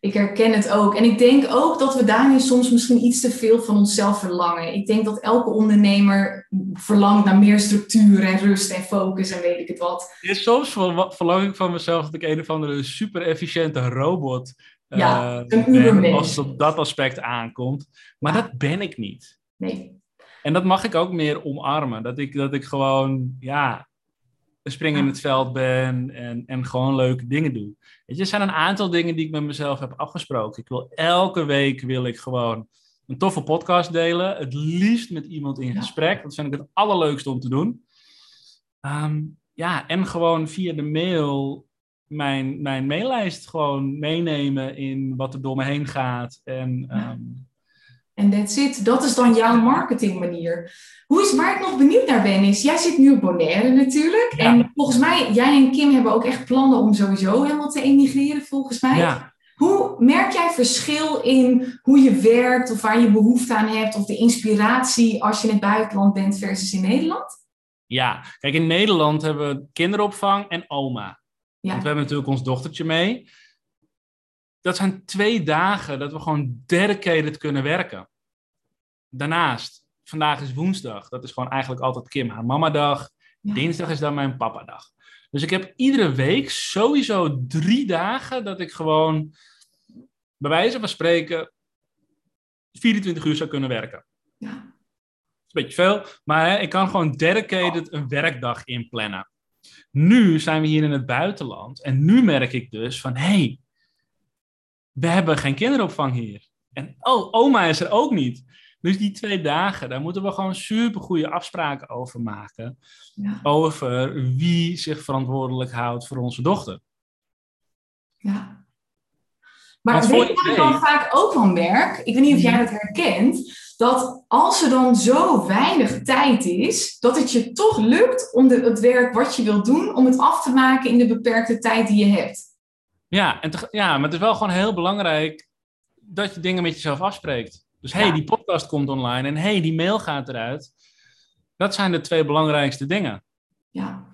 Ik herken het ook. En ik denk ook dat we daarin soms misschien iets te veel van onszelf verlangen. Ik denk dat elke ondernemer verlangt naar meer structuur en rust en focus en weet ik het wat. Ja, soms verlang ik van mezelf dat ik een of andere super efficiënte robot ja, uh, een ben, als het op dat aspect aankomt. Maar ja. dat ben ik niet. Nee. En dat mag ik ook meer omarmen. Dat ik, dat ik gewoon, ja, spring in het veld ben en, en gewoon leuke dingen doe. Weet je, er zijn een aantal dingen die ik met mezelf heb afgesproken. Ik wil elke week wil ik gewoon een toffe podcast delen. Het liefst met iemand in gesprek. Dat vind ik het allerleukste om te doen. Ehm, ja, en gewoon via de mail mijn, mijn maillijst gewoon meenemen in wat er door me heen gaat. En ja. um, en that's it. Dat is dan jouw marketingmanier. Hoe is, waar ik nog benieuwd naar ben, is... Jij zit nu op Bonaire natuurlijk. En volgens mij, jij en Kim hebben ook echt plannen om sowieso helemaal te emigreren, volgens mij. Ja. Hoe merk jij verschil in hoe je werkt of waar je behoefte aan hebt... of de inspiratie als je in het buitenland bent versus in Nederland? Ja, kijk, in Nederland hebben we kinderopvang en oma. Ja. Want we hebben natuurlijk ons dochtertje mee dat zijn twee dagen dat we gewoon dedicated kunnen werken. Daarnaast, vandaag is woensdag. Dat is gewoon eigenlijk altijd Kim haar mamadag. Ja. Dinsdag is dan mijn papadag. Dus ik heb iedere week sowieso drie dagen dat ik gewoon, bij wijze van spreken, 24 uur zou kunnen werken. Ja. Dat is een beetje veel, maar hè, ik kan gewoon dedicated een werkdag inplannen. Nu zijn we hier in het buitenland en nu merk ik dus van, hé, hey, we hebben geen kinderopvang hier. En oh, oma is er ook niet. Dus die twee dagen, daar moeten we gewoon super goede afspraken over maken. Ja. Over wie zich verantwoordelijk houdt voor onze dochter. Ja. Maar weet je wat ik dan vaak ook van merk? Ik weet niet of jij dat herkent. Dat als er dan zo weinig tijd is, dat het je toch lukt om de, het werk wat je wilt doen, om het af te maken in de beperkte tijd die je hebt. Ja, en ja, maar het is wel gewoon heel belangrijk dat je dingen met jezelf afspreekt. Dus hey, die podcast komt online en hey, die mail gaat eruit. Dat zijn de twee belangrijkste dingen. Ja.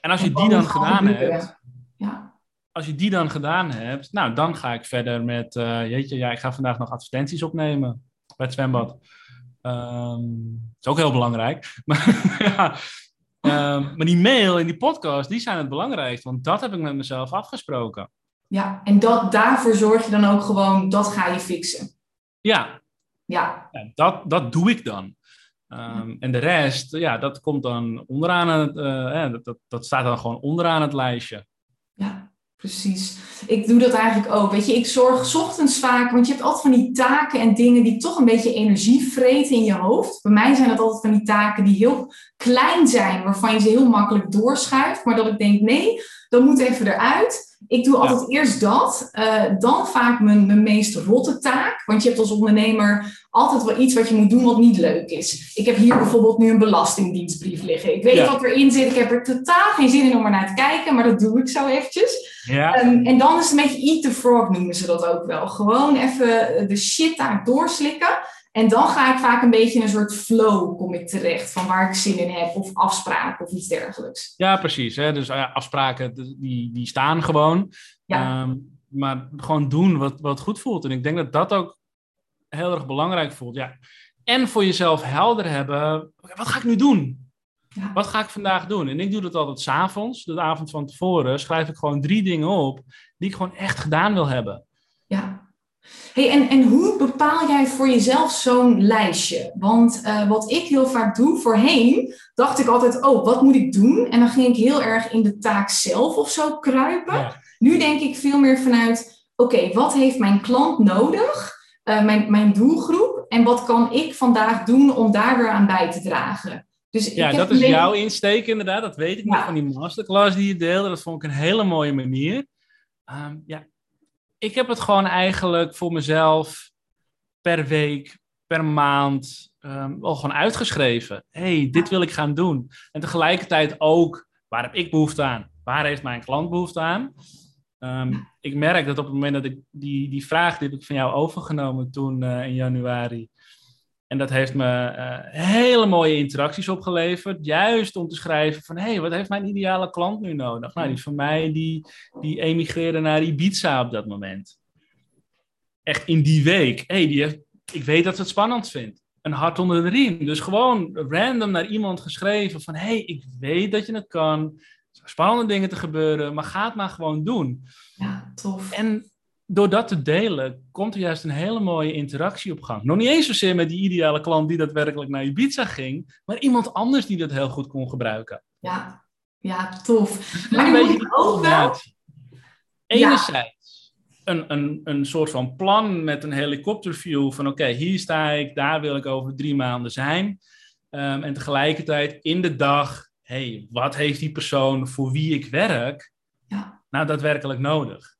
En als je die dan gedaan hebt, ja. als je die dan gedaan hebt, nou dan ga ik verder met, uh, jeetje, ja, ik ga vandaag nog advertenties opnemen bij het zwembad. Um, dat is ook heel belangrijk. Maar ja, Ehm, maar die mail en die podcast, die zijn het belangrijkste. Want dat heb ik met mezelf afgesproken. Ja, en dat, daarvoor zorg je dan ook gewoon, dat ga je fixen. Ja. Ja. ja dat, dat doe ik dan. Um, en de rest, ja, dat komt dan onderaan het, uh, dat, dat staat dan gewoon onderaan het lijstje. Ja, precies. Ik doe dat eigenlijk ook. Weet je, ik zorg ochtends vaak, want je hebt altijd van die taken en dingen die toch een beetje energie vreten in je hoofd. Bij mij zijn dat altijd van die taken die heel klein zijn, waarvan je ze heel makkelijk doorschuift. Maar dat ik denk, nee, dat moet even eruit. Ik doe altijd eerst dat, uh, dan vaak mijn, mijn meest rotte taak. Want je hebt als ondernemer altijd wel iets wat je moet doen wat niet leuk is. Ik heb hier bijvoorbeeld nu een belastingdienstbrief liggen. Ik weet ja. wat erin zit. Ik heb er totaal geen zin in om er naar te kijken, maar dat doe ik zo eventjes. Ja. Um, en dan is het een beetje eat the frog noemen ze dat ook wel. Gewoon even de shit daar doorslikken. En dan ga ik vaak een beetje in een soort flow kom ik terecht van waar ik zin in heb of afspraken of iets dergelijks. Ja, precies. Hè? Dus uh, afspraken die, die staan gewoon. Ja. Um, maar gewoon doen wat, wat goed voelt. En ik denk dat dat ook heel erg belangrijk voelt. Ja. En voor jezelf helder hebben, wat ga ik nu doen? Ja. Wat ga ik vandaag doen? En ik doe dat altijd s'avonds, de avond van tevoren, schrijf ik gewoon drie dingen op die ik gewoon echt gedaan wil hebben. Ja. Hey, en, en hoe bepaal jij voor jezelf zo'n lijstje? Want uh, wat ik heel vaak doe, voorheen dacht ik altijd, oh, wat moet ik doen? En dan ging ik heel erg in de taak zelf of zo kruipen. Ja. Nu denk ik veel meer vanuit, oké, wat heeft mijn klant nodig? Uh, mijn, mijn doelgroep? En wat kan ik vandaag doen om daar weer aan bij te dragen? Dus ja, dat is jouw insteek inderdaad. Dat weet ik ja. nog van die masterclass die je deelde. Dat vond ik een hele mooie manier. Um, ja, ik heb het gewoon eigenlijk voor mezelf per week, per maand, um, wel gewoon uitgeschreven. hey, dit wil ik gaan doen. En tegelijkertijd ook, waar heb ik behoefte aan? Waar heeft mijn klant behoefte aan? Ehm, ik merk dat op het moment dat ik die, die vraag, die heb ik van jou overgenomen toen uh, in januari. En dat heeft me uh, hele mooie interacties opgeleverd. Juist om te schrijven van, hé, hey, wat heeft mijn ideale klant nu nodig? Nou, die van mij, die, die emigreerde naar Ibiza op dat moment. Echt in die week. hey, die heeft, ik weet dat ze het spannend vindt. Een hart onder de riem. Dus gewoon random naar iemand geschreven van, hé, hey, ik weet dat je het kan spannende dingen te gebeuren, maar ga het maar gewoon doen. Ja, tof. En door dat te delen, komt er juist een hele mooie interactie op gang. Nog niet eens zozeer met die ideale klant die daadwerkelijk naar Ibiza ging, maar iemand anders die dat heel goed kon gebruiken. Ja, ja tof. Maar nu moet ik ook wel... Enerzijds een, een, een soort van plan met een helikopterview van oké, hier sta ik, daar wil ik over drie maanden zijn. Um, en tegelijkertijd in de dag hey, wat heeft die persoon voor wie ik werk ja. nou daadwerkelijk nodig?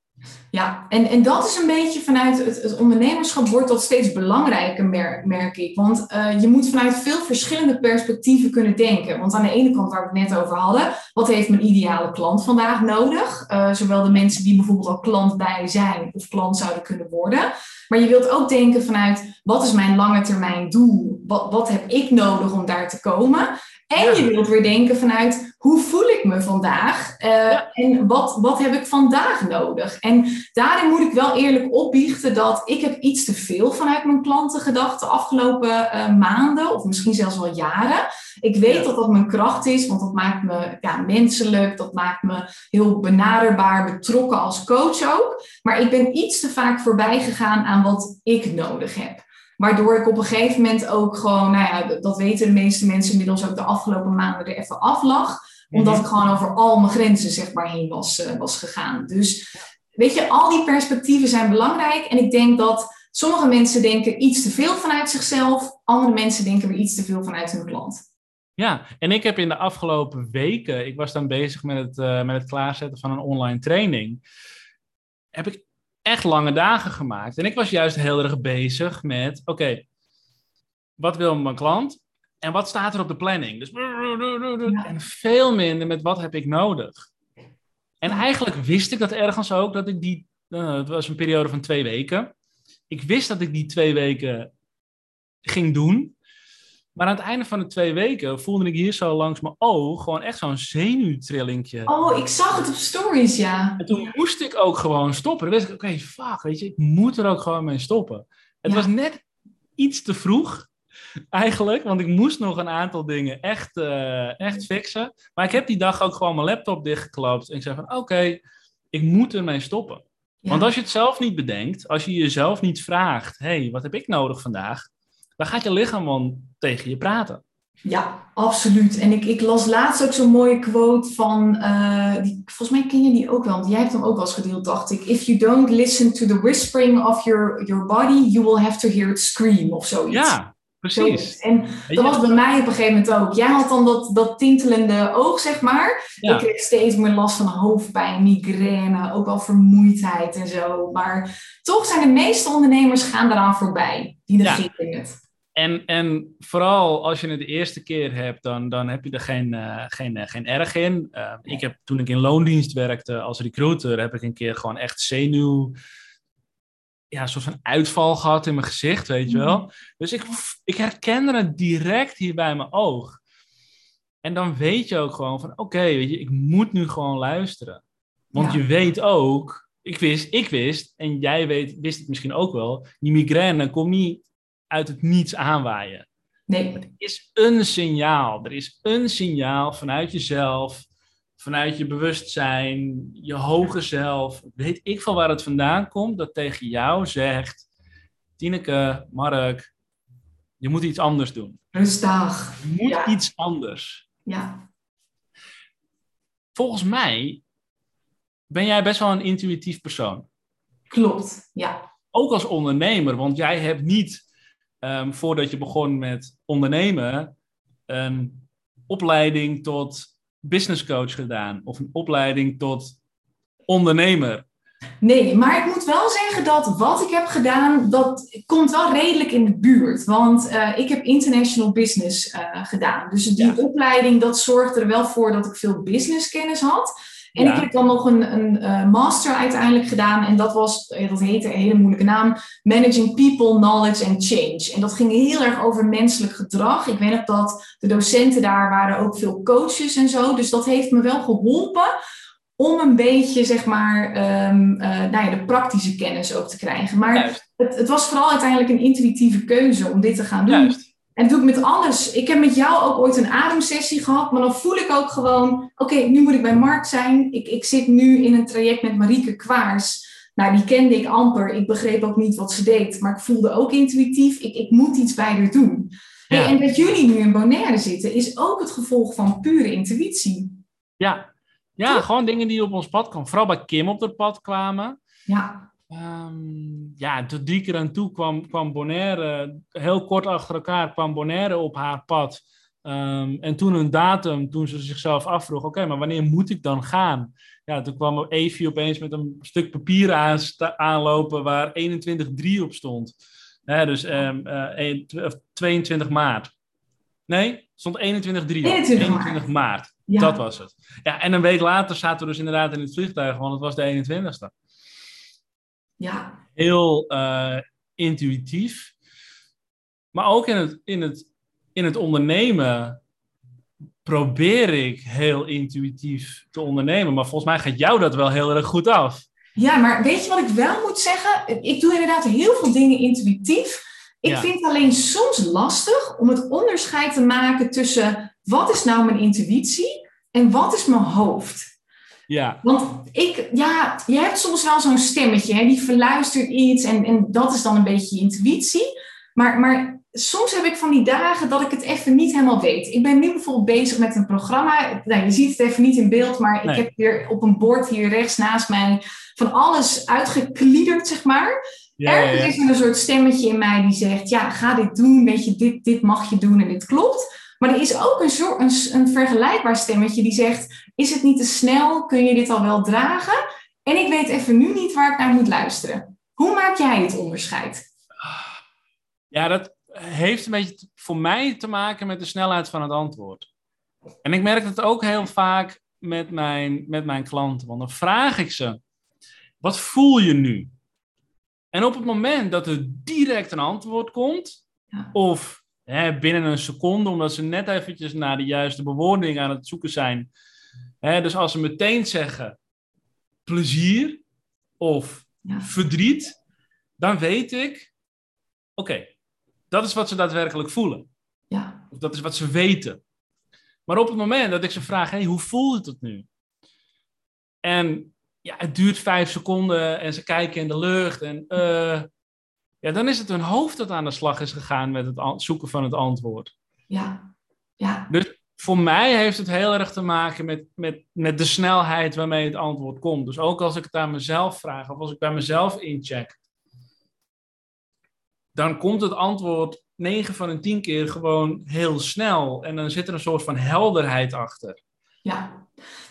Ja, en, en dat is een beetje vanuit het, het ondernemerschap wordt dat steeds belangrijker, merk ik. Want uh, je moet vanuit veel verschillende perspectieven kunnen denken. Want aan de ene kant, waar we het net over hadden, wat heeft mijn ideale klant vandaag nodig? Uh, zowel de mensen die bijvoorbeeld al klant bij zijn of klant zouden kunnen worden. Maar je wilt ook denken vanuit, wat is mijn lange termijn doel? Wat, wat heb ik nodig om daar te komen? En je wilt weer denken vanuit hoe voel ik me vandaag uh, en wat, wat heb ik vandaag nodig. En daarin moet ik wel eerlijk opbiechten dat ik heb iets te veel vanuit mijn klanten gedacht de afgelopen uh, maanden of misschien zelfs wel jaren. Ik weet ja. dat dat mijn kracht is, want dat maakt me ja, menselijk, dat maakt me heel benaderbaar, betrokken als coach ook. Maar ik ben iets te vaak voorbij gegaan aan wat ik nodig heb. Waardoor ik op een gegeven moment ook gewoon, nou ja, dat weten de meeste mensen inmiddels ook de afgelopen maanden er even af lag. Omdat mhm. ik gewoon over al mijn grenzen zeg maar heen was, uh, was gegaan. Dus weet je, al die perspectieven zijn belangrijk. En ik denk dat sommige mensen denken iets te veel vanuit zichzelf. Andere mensen denken weer iets te veel vanuit hun klant. Ja, en ik heb in de afgelopen weken, ik was dan bezig met het, uh, met het klaarzetten van een online training. Heb ik echt lange dagen gemaakt. En ik was juist heel erg bezig met: oké, wat wil mijn klant? En wat staat er op de planning? Dus, En veel minder met wat heb ik nodig. En eigenlijk wist ik dat ergens ook, dat ik die, uh, het was een periode van twee weken. Ik wist dat ik die twee weken ging doen. Maar aan het einde van de twee weken voelde ik hier zo langs mijn oog gewoon echt zo'n zenuwtrillingje. Oh, ik zag het op stories, ja. En toen moest ik ook gewoon stoppen. Dan wist ik, oké, fuck, weet je, ik moet er ook gewoon mee stoppen. Het was net iets te vroeg, eigenlijk, want ik moest nog een aantal dingen echt, uh, echt fixen. Maar ik heb die dag ook gewoon mijn laptop dichtgeklapt en ik zei van, oké, ik moet ermee stoppen. Ja. Want als je het zelf niet bedenkt, als je jezelf niet vraagt, hey, wat heb ik nodig vandaag? dan gaat je lichaam dan tegen je praten. Ja, absoluut. En ik, ik las laatst ook zo'n mooie quote van, uh, die, volgens mij ken je die ook wel, want jij hebt hem ook wel eens gedeeld, dacht ik. If you don't listen to the whispering of your, your body, you will have to hear it scream of zoiets. Ja, precies. En dat was bij mij op een gegeven moment ook. Jij had dan dat, dat tintelende oog, zeg maar. Ja. Ik kreeg steeds meer last van hoofdpijn, migraine, ook wel vermoeidheid en zo. Maar toch zijn de meeste ondernemers gaan eraan voorbij. Die negeren ja. het. En, en vooral als je het de eerste keer hebt, dan, dan heb je er geen, uh, geen, uh, geen erg in. Uh, ik heb, toen ik in loondienst werkte als recruiter, heb ik een keer gewoon echt zenuw... Ja, een soort van uitval gehad in mijn gezicht, weet je wel. Dus ik, ik herkende het direct hier bij mijn oog. En dan weet je ook gewoon van, oké, okay, weet je, ik moet nu gewoon luisteren. Want ja. je weet ook, ik wist, ik wist, en jij weet, wist het misschien ook wel, die migraine komt niet uit het niets aanwaaien. Nee. Het is een signaal. Er is een signaal vanuit jezelf, vanuit je bewustzijn, je hoge zelf. Weet ik van waar het vandaan komt, dat tegen jou zegt: Tineke, Mark, je moet iets anders doen. Rustig. Je moet ja. iets anders. Ja. Volgens mij ben jij best wel een intuïtief persoon. Klopt, ja. Ook als ondernemer, want jij hebt niet um, voordat je begon met ondernemen, een opleiding tot business coach gedaan of een opleiding tot ondernemer. Nee, maar ik moet wel zeggen dat wat ik heb gedaan, dat komt wel redelijk in de buurt. Want uh, ik heb international business uh, gedaan. Dus die ja. opleiding, dat zorgde er wel voor dat ik veel businesskennis had. En ja. ik heb dan nog een, een uh, master uiteindelijk gedaan. En dat was, dat heette een hele moeilijke naam, Managing People, Knowledge and Change. En dat ging heel erg over menselijk gedrag. Ik weet nog dat de docenten daar waren ook veel coaches en zo. Dus dat heeft me wel geholpen om een beetje, zeg maar, um, uh, nou ja, de praktische kennis ook te krijgen. Maar het, het, was vooral uiteindelijk een intuïtieve keuze om dit te gaan doen. Juist. En dat doe ik met alles. Ik heb met jou ook ooit een ademsessie gehad, maar dan voel ik ook gewoon, oké, okay, nu moet ik bij Mark zijn. Ik, ik zit nu in een traject met Marieke Kwaars. Nou, die kende ik amper. Ik begreep ook niet wat ze deed, maar ik voelde ook intuïtief, ik, ik moet iets bij haar doen. Ja. Hey, en dat jullie nu in Bonaire zitten, is ook het gevolg van pure intuïtie. Ja, ja, gewoon dingen die op ons pad kwamen. Vooral bij Kim op het pad kwamen. Ja. Um, ja, tot drie keer aan toe kwam, kwam Bonaire, heel kort achter elkaar kwam Bonaire op haar pad. Um, en toen een datum, toen ze zichzelf afvroeg, oké, maar wanneer moet ik dan gaan? Ja, toen kwam Evie opeens met een stuk papier aan, aanlopen waar 21-3 op stond. Hè, dus um, uh, 22 maart. Nee, stond 21-3 21, 21 maart. Ja. Dat was het. Ja, en een week later zaten we dus inderdaad in het vliegtuig, want het was de 21ste. Ja. Heel uh, intuïtief. Maar ook in het, in, het, in het ondernemen probeer ik heel intuïtief te ondernemen. Maar volgens mij gaat jou dat wel heel erg goed af. Ja, maar weet je wat ik wel moet zeggen? Ik doe inderdaad heel veel dingen intuïtief. Ik ja. vind het alleen soms lastig om het onderscheid te maken tussen wat is nou mijn intuïtie en wat is mijn hoofd. Ja. Want ik, ja, je hebt soms wel zo'n stemmetje, hè, die verluistert iets en, en dat is dan een beetje je intuïtie. Maar, maar soms heb ik van die dagen dat ik het even niet helemaal weet. Ik ben nu bijvoorbeeld bezig met een programma. Nou, je ziet het even niet in beeld, maar nee. ik heb weer op een bord hier rechts naast mij van alles uitgekliederd, zeg maar. Ja, Ergens ja, ja. is er een soort stemmetje in mij die zegt: Ja, ga dit doen. Weet je, dit, dit mag je doen en dit klopt. Maar er is ook een, soort, een, een vergelijkbaar stemmetje die zegt: Is het niet te snel? Kun je dit al wel dragen? En ik weet even nu niet waar ik naar moet luisteren. Hoe maak jij het onderscheid? Ja, dat heeft een beetje voor mij te maken met de snelheid van het antwoord. En ik merk het ook heel vaak met mijn, met mijn klanten. Want dan vraag ik ze: Wat voel je nu? En op het moment dat er direct een antwoord komt, ja. of hè, binnen een seconde, omdat ze net eventjes naar de juiste bewoording aan het zoeken zijn. Hè, dus als ze meteen zeggen plezier of ja. verdriet, dan weet ik, oké, dat is wat ze daadwerkelijk voelen. Ja. Of dat is wat ze weten. Maar op het moment dat ik ze vraag, hey, hoe voelt het nu? En ja, het duurt vijf seconden en ze kijken in de lucht. En uh, ja, dan is het hun hoofd dat aan de slag is gegaan met het zoeken van het antwoord. Ja, ja. Dus voor mij heeft het heel erg te maken met, met, met de snelheid waarmee het antwoord komt. Dus ook als ik het aan mezelf vraag of als ik bij mezelf incheck, dan komt het antwoord 9 van de 10 keer gewoon heel snel. En dan zit er een soort van helderheid achter. Ja,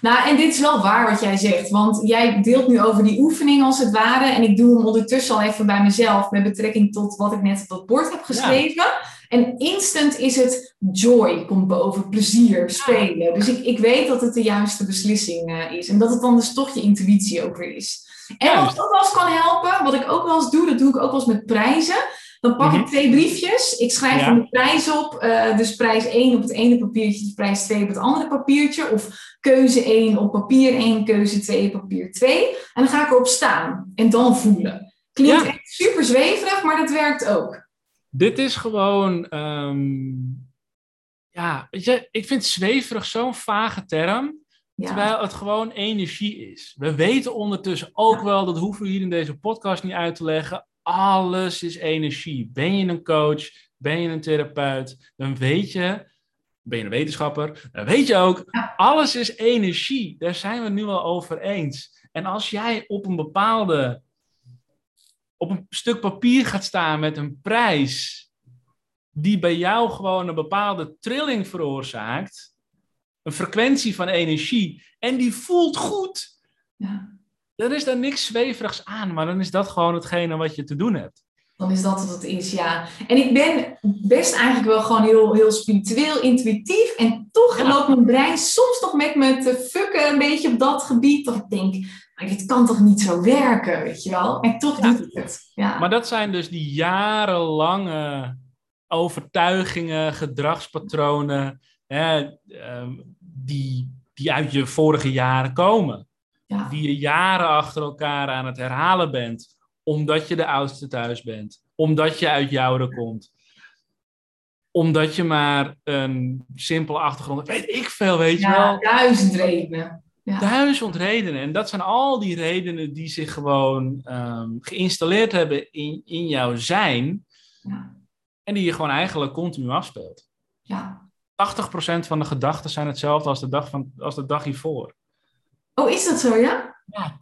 nou, en dit is wel waar wat jij zegt, want jij deelt nu over die oefening als het ware. En ik doe hem ondertussen al even bij mezelf met betrekking tot wat ik net op dat bord heb geschreven. Ja. En instant is het joy, komt boven, plezier, spelen. Dus ik, ik weet dat het de juiste beslissing uh, is. En dat het dan dus toch je intuïtie ook weer is. En wat ook wel eens kan helpen, wat ik ook wel eens doe, dat doe ik ook wel eens met prijzen. Dan pak ik mm -hmm. twee briefjes. Ik schrijf ja. de prijs op. Uh, dus prijs 1 op het ene papiertje, prijs 2 op het andere papiertje. Of keuze 1 op papier 1, keuze 2 op papier 2. En dan ga ik erop staan en dan voelen. Klinkt ja. echt super zweverig, maar dat werkt ook. Dit is gewoon. Um, ja, weet je, ik vind zweverig zo'n vage term. Ja. Terwijl het gewoon energie is. We weten ondertussen ook ja. wel, dat hoeven we hier in deze podcast niet uit te leggen. Alles is energie. Ben je een coach, ben je een therapeut, dan weet je, ben je een wetenschapper, dan weet je ook, alles is energie. Daar zijn we nu al over eens. En als jij op een bepaalde, op een stuk papier gaat staan met een prijs, die bij jou gewoon een bepaalde trilling veroorzaakt, een frequentie van energie, en die voelt goed. Ja dan is daar niks zweverigs aan, maar dan is dat gewoon hetgene wat je te doen hebt. Dan is dat wat het is, ja. En ik ben best eigenlijk wel gewoon heel, heel spiritueel, intuïtief. En toch Ja. loopt mijn brein soms nog met me te fucken een beetje op dat gebied. Dat ik denk, maar dit kan toch niet zo werken, weet je wel? En toch Ja. doet het het. Ja. Maar dat zijn dus die jarenlange overtuigingen, gedragspatronen, hè, ehm, die, die uit je vorige jaren komen. Ja. Die je jaren achter elkaar aan het herhalen bent, omdat je de oudste thuis bent, omdat je uit Jouden komt. Omdat je maar een simpele achtergrond hebt. Weet ik veel, weet je wel. duizend redenen. Ja. Duizend redenen. En dat zijn al die redenen die zich gewoon ehm, geïnstalleerd hebben in, in jouw zijn. Ja. En die je gewoon eigenlijk continu afspeelt. ja. 80% van de gedachten zijn hetzelfde als de dag, van, als de dag hiervoor. Oh, is dat zo, ja? Ja,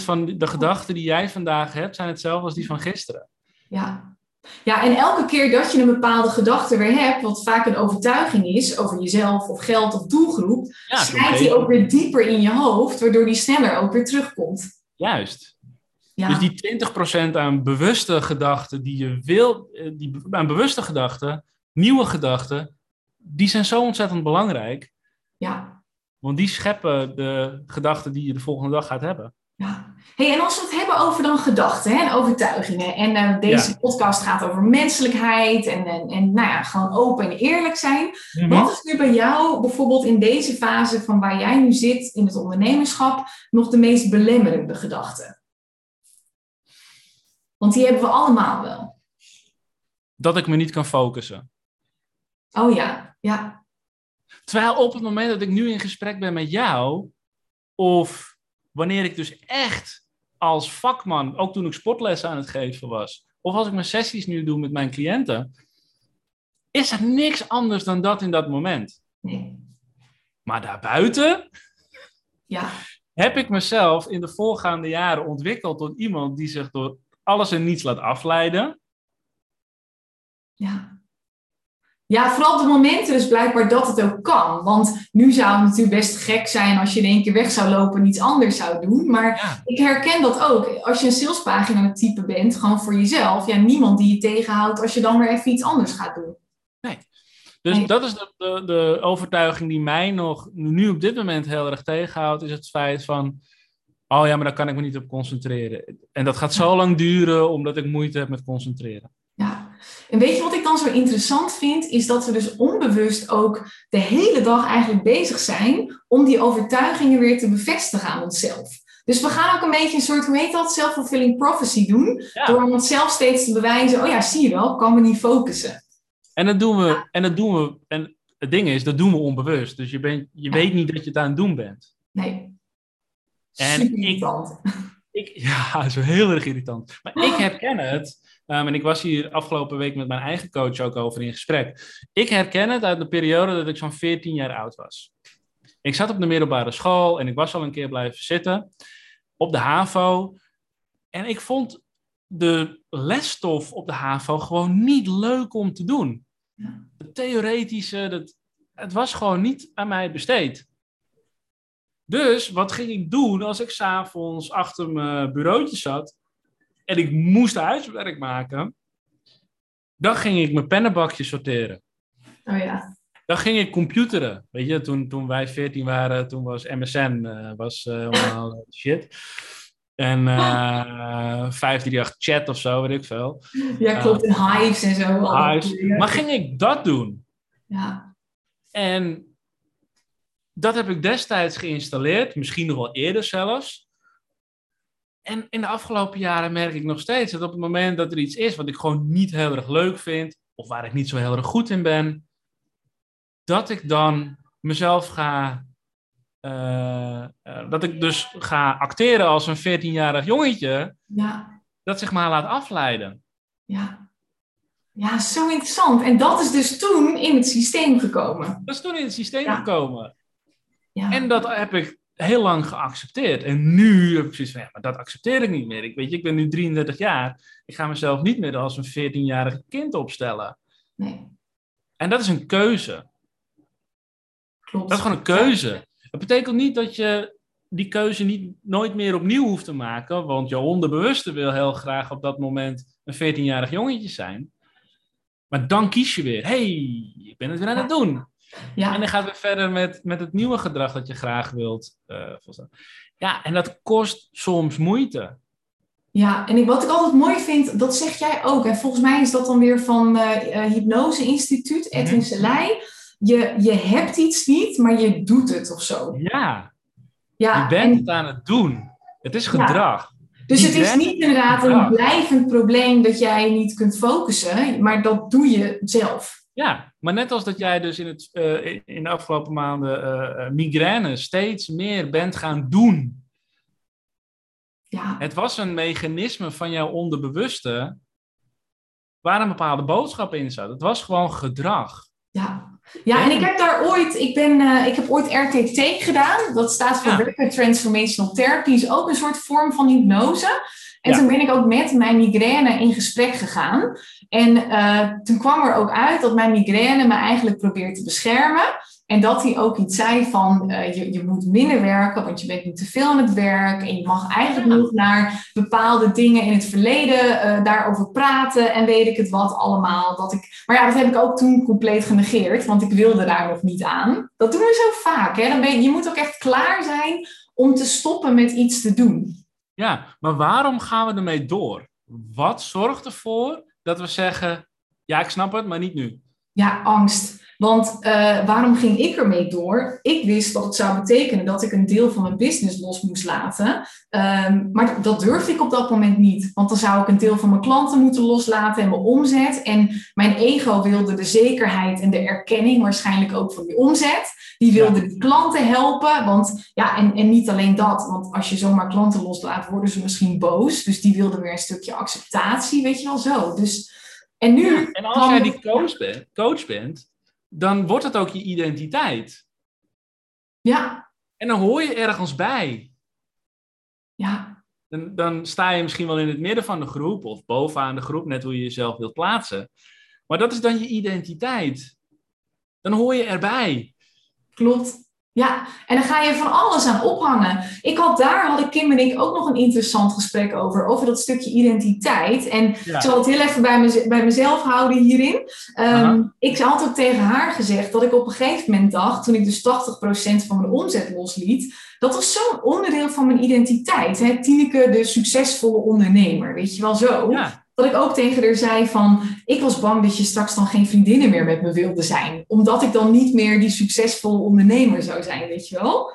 80% van de gedachten die jij vandaag hebt zijn hetzelfde als die van gisteren. Ja. Ja, en elke keer dat je een bepaalde gedachte weer hebt, wat vaak een overtuiging is over jezelf of geld of doelgroep, Ja, slijt die ook weer dieper in je hoofd, waardoor die sneller ook weer terugkomt. Juist. Ja, Dus die 20% aan bewuste gedachten die je wil, eh, die, aan bewuste gedachten, nieuwe gedachten, die zijn zo ontzettend belangrijk. ja, Want die scheppen de gedachten die je de volgende dag gaat hebben. ja. Hey, en als we het hebben over dan gedachten hè, en overtuigingen, en eh, deze Ja. podcast gaat over menselijkheid en, en, en nou ja, gewoon open en eerlijk zijn. Mhm. Wat is nu bij jou bijvoorbeeld in deze fase van waar jij nu zit in het ondernemerschap nog de meest belemmerende gedachte? Want die hebben we allemaal wel. Dat ik me niet kan focussen. Oh ja, ja, Terwijl op het moment dat ik nu in gesprek ben met jou, of wanneer ik dus echt als vakman, ook toen ik sportlessen aan het geven was, of als ik mijn sessies nu doe met mijn cliënten, is er niks anders dan dat in dat moment. nee, Maar daarbuiten ja, heb ik mezelf in de voorgaande jaren ontwikkeld tot iemand die zich door alles en niets laat afleiden. ja. Ja, vooral op de momenten dus blijkbaar dat het ook kan. Want nu zou het natuurlijk best gek zijn als je in één keer weg zou lopen en iets anders zou doen. Maar Ja. ik herken dat ook. Als je een salespagina het typen bent, gewoon voor jezelf. Ja, niemand die je tegenhoudt als je dan weer even iets anders gaat doen. Dus Nee. dat is de, de, de overtuiging die mij nog nu op dit moment heel erg tegenhoudt, is het feit van, oh ja, maar daar kan ik me niet op concentreren. En dat gaat zo lang duren omdat ik moeite heb met concentreren. Ja, en weet je wat ik dan zo interessant vind? Is dat we dus onbewust ook de hele dag eigenlijk bezig zijn om die overtuigingen weer te bevestigen aan onszelf. Dus we gaan ook een beetje een soort, hoe heet dat, self-fulfilling prophecy doen. Ja. Door onszelf steeds te bewijzen, oh ja, zie je wel, ik kan me niet focussen. En dat doen we, en dat doen we, en het ding is, dat doen we onbewust. Dus je, bent, je Ja. weet niet dat je het aan het doen bent. Nee. En Super ik-. Ik, ja, zo heel erg irritant. Maar ik herken het. ehm, en ik was hier afgelopen week met mijn eigen coach ook over in gesprek. Ik herken het uit de periode dat ik zo'n 14 jaar oud was. Ik zat op de middelbare school en ik was al een keer blijven zitten op de HAVO. En ik vond de lesstof op de HAVO gewoon niet leuk om te doen. Het theoretische, dat, het was gewoon niet aan mij besteed. Dus wat ging ik doen als ik s'avonds achter mijn bureautje zat en ik moest huiswerk maken? Dan ging ik mijn pennenbakje sorteren. Oh ja. Dan ging ik computeren. Weet je, toen, toen wij 14 waren, toen was MSN eh, was, eh, helemaal shit. En eh 538 chat of zo, weet ik veel. Ja, klopt. En hives en zo. Hives. Maar ging ik dat doen? Ja. En dat heb ik destijds geïnstalleerd, misschien nog wel eerder zelfs. En in de afgelopen jaren merk ik nog steeds dat op het moment dat er iets is wat ik gewoon niet heel erg leuk vind, of waar ik niet zo heel erg goed in ben, dat ik dan mezelf ga. eh, eh, dat ik dus ga acteren als een 14-jarig jongetje Ja. dat zich maar laat afleiden. Ja. Ja, zo interessant. En dat is dus toen in het systeem gekomen. Dat is toen in het systeem Ja. gekomen. Ja. En dat heb ik heel lang geaccepteerd. En nu heb ik zoiets van, ja, maar dat accepteer ik niet meer. Ik, weet je, ik ben nu 33 jaar. Ik ga mezelf niet meer als een 14-jarig kind opstellen. Nee, En dat is een keuze. klopt. Dat is gewoon een keuze. Het betekent niet dat je die keuze niet, nooit meer opnieuw hoeft te maken, want je onderbewuste wil heel graag op dat moment een 14-jarig jongetje zijn. Maar dan kies je weer, hey, ik ben het weer aan het doen. Ja. En dan gaat weer verder met, met het nieuwe gedrag dat je graag wilt. Uh, ja, en dat kost soms moeite. Ja, en ik, wat ik altijd mooi vind, dat zeg jij ook. En volgens mij is dat dan weer van uh, Hypnose Instituut, mhm. Edwin Selei. Je, je hebt iets niet, maar je doet het of zo. Ja, ja je bent het aan het doen. Het is gedrag. Dus het is niet inderdaad een blijvend probleem dat jij niet kunt focussen, maar dat doe je zelf. Ja, maar net als dat jij dus in, het, uh, in de afgelopen maanden uh, migraine steeds meer bent gaan doen. Ja. Het was een mechanisme van jouw onderbewuste waar een bepaalde boodschap in zat. Het was gewoon gedrag. Ja, ja en ik heb daar ooit, ik, ben, uh, ik heb ooit RTT gedaan. Dat staat voor ja. Rapid Transformational Therapy. is ook een soort vorm van hypnose. En toen ben ik ook met mijn migraine in gesprek gegaan. En uh, toen kwam er ook uit dat mijn migraine me eigenlijk probeert te beschermen. En dat hij ook iets zei van uh, je, je moet minder werken, want je bent niet te veel aan het werk. En je mag eigenlijk nog naar bepaalde dingen in het verleden uh, daarover praten. En weet ik het wat allemaal. Dat ik, maar ja, dat heb ik ook toen compleet genegeerd, want ik wilde daar nog niet aan. Dat doen we zo vaak. Hè? Dan ben je, je moet ook echt klaar zijn om te stoppen met iets te doen. Ja, maar waarom gaan we ermee door? Wat zorgt ervoor dat we zeggen, ja, ik snap het, maar niet nu? Ja, angst. Want uh, waarom ging ik ermee door? Ik wist dat het zou betekenen dat ik een deel van mijn business los moest laten. Um, maar dat durfde ik op dat moment niet. Want dan zou ik een deel van mijn klanten moeten loslaten en mijn omzet. En mijn ego wilde de zekerheid en de erkenning, waarschijnlijk ook van die omzet. Die wilde de klanten helpen. Want ja, en, en niet alleen dat. Want als je zomaar klanten loslaat, worden ze misschien boos. Dus die wilden weer een stukje acceptatie, weet je wel zo. Dus, en nu. en als jij die coach bent, coach bent, dan wordt het ook je identiteit. Ja. En dan hoor je ergens bij. Ja. Dan, dan sta je misschien wel in het midden van de groep of bovenaan de groep, net hoe je jezelf wilt plaatsen. Maar dat is dan je identiteit. Dan hoor je erbij. Klopt. Ja, en dan ga je van alles aan ophangen. Ik had daar, hadden Kim en ik ook nog een interessant gesprek over, over dat stukje identiteit. En ik zal het heel even bij, me, bij mezelf houden hierin. Um, ik had ook tegen haar gezegd dat ik op een gegeven moment dacht, toen ik dus 80% van mijn omzet losliet, dat was zo'n onderdeel van mijn identiteit. Hè? Tineke, de succesvolle ondernemer, weet je wel zo. Ja dat ik ook tegen haar zei van, ik was bang dat je straks dan geen vriendinnen meer met me wilde zijn. Omdat ik dan niet meer die succesvolle ondernemer zou zijn, weet je wel.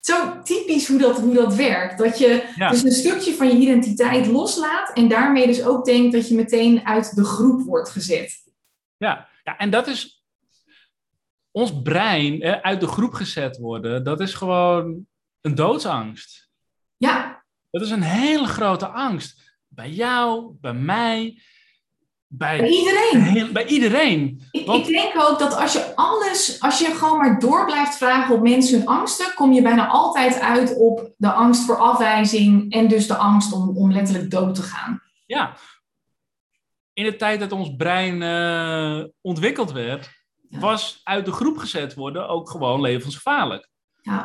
Zo typisch hoe dat, hoe dat werkt. Dat je dus een stukje van je identiteit loslaat en daarmee dus ook denkt dat je meteen uit de groep wordt gezet. Ja, ja en dat is ons brein uit de groep gezet worden. Dat is gewoon een doodsangst. Ja. Dat is een hele grote angst. Bij jou, bij mij, bij, bij iedereen. bij iedereen. Ik, ik, denk ook dat als je alles, als je gewoon maar door blijft vragen op mensen hun angsten, kom je bijna altijd uit op de angst voor afwijzing en dus de angst om, om letterlijk dood te gaan. Ja. In de tijd dat ons brein uh, ontwikkeld werd, was uit de groep gezet worden ook gewoon levensgevaarlijk. Ja.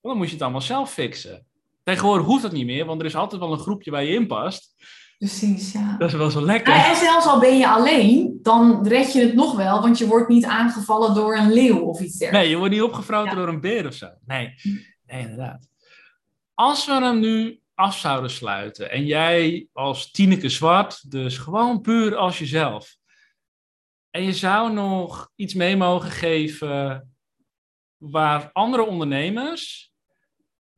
Want dan moest je het allemaal zelf fixen. Tegenwoordig hoeft dat niet meer, want er is altijd wel een groepje waar je in past. Precies, ja. Dat is wel zo lekker. en zelfs al ben je alleen, dan red je het nog wel, want je wordt niet aangevallen door een leeuw of iets dergelijks. Nee, je wordt niet opgefroten door een beer of zo. Nee. nee, inderdaad. Als we hem nu af zouden sluiten en jij als Tineke Zwart, dus gewoon puur als jezelf, en je zou nog iets mee mogen geven waar andere ondernemers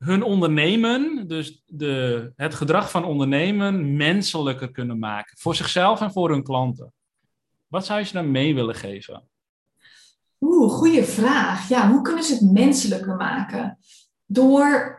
hun ondernemen, dus de, het gedrag van ondernemen, menselijker kunnen maken. Voor zichzelf en voor hun klanten. Wat zou je ze dan mee willen geven? Oeh, goede vraag. Ja, hoe kunnen ze het menselijker maken? Door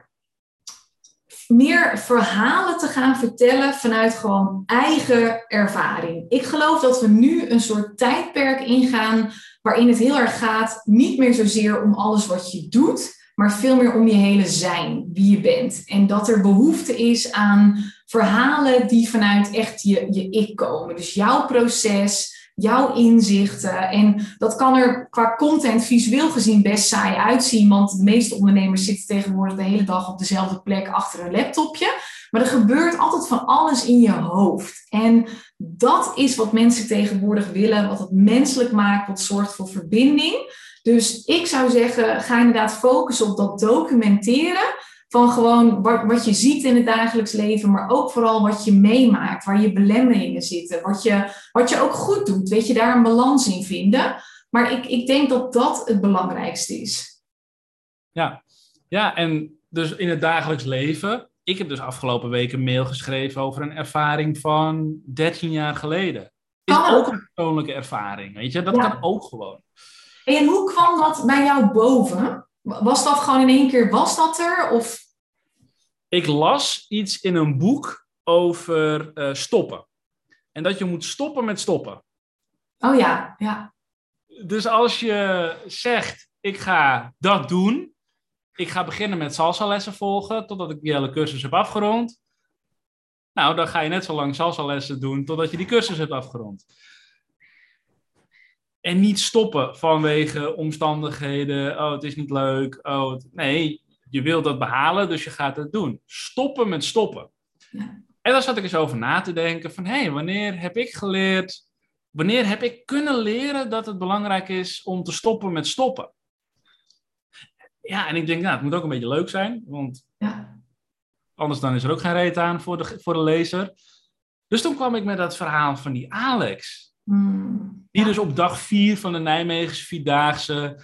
meer verhalen te gaan vertellen vanuit gewoon eigen ervaring. Ik geloof dat we nu een soort tijdperk ingaan waarin het heel erg gaat, niet meer zozeer om alles wat je doet, maar veel meer om je hele zijn, wie je bent. En dat er behoefte is aan verhalen die vanuit echt je, je ik komen. Dus jouw proces, jouw inzichten. En dat kan er qua content visueel gezien best saai uitzien, want de meeste ondernemers zitten tegenwoordig de hele dag op dezelfde plek achter een laptopje. Maar er gebeurt altijd van alles in je hoofd. En dat is wat mensen tegenwoordig willen, wat het menselijk maakt, wat zorgt voor verbinding. Dus ik zou zeggen, ga inderdaad focussen op dat documenteren van gewoon wat, wat je ziet in het dagelijks leven, maar ook vooral wat je meemaakt, waar je belemmeringen zitten, wat je, wat je ook goed doet. Weet je, daar een balans in vinden. Maar ik, ik denk dat dat het belangrijkste is. Ja. ja, en dus in het dagelijks leven. Ik heb dus afgelopen week een mail geschreven over een ervaring van 13 jaar geleden. Is ook een persoonlijke ervaring, weet je? Dat kan ook gewoon. En hoe kwam dat bij jou boven? Was dat gewoon in één keer, was dat er? Of? Ik las iets in een boek over uh, stoppen. En dat je moet stoppen met stoppen. Oh ja, ja. Dus als je zegt, ik ga dat doen. Ik ga beginnen met salsa lessen volgen totdat ik die hele cursus heb afgerond. Nou, dan ga je net zo lang salsa lessen doen totdat je die cursus hebt afgerond. En niet stoppen vanwege omstandigheden. Oh, het is niet leuk. Oh, nee, je wilt dat behalen, dus je gaat het doen. Stoppen met stoppen. Ja. En daar zat ik eens over na te denken: van hé, hey, wanneer heb ik geleerd, wanneer heb ik kunnen leren dat het belangrijk is om te stoppen met stoppen? Ja, en ik denk, nou, het moet ook een beetje leuk zijn, want ja. anders dan is er ook geen reet aan voor de, voor de lezer. Dus toen kwam ik met dat verhaal van die Alex. Hmm. Die dus op dag vier van de Nijmegense Vierdaagse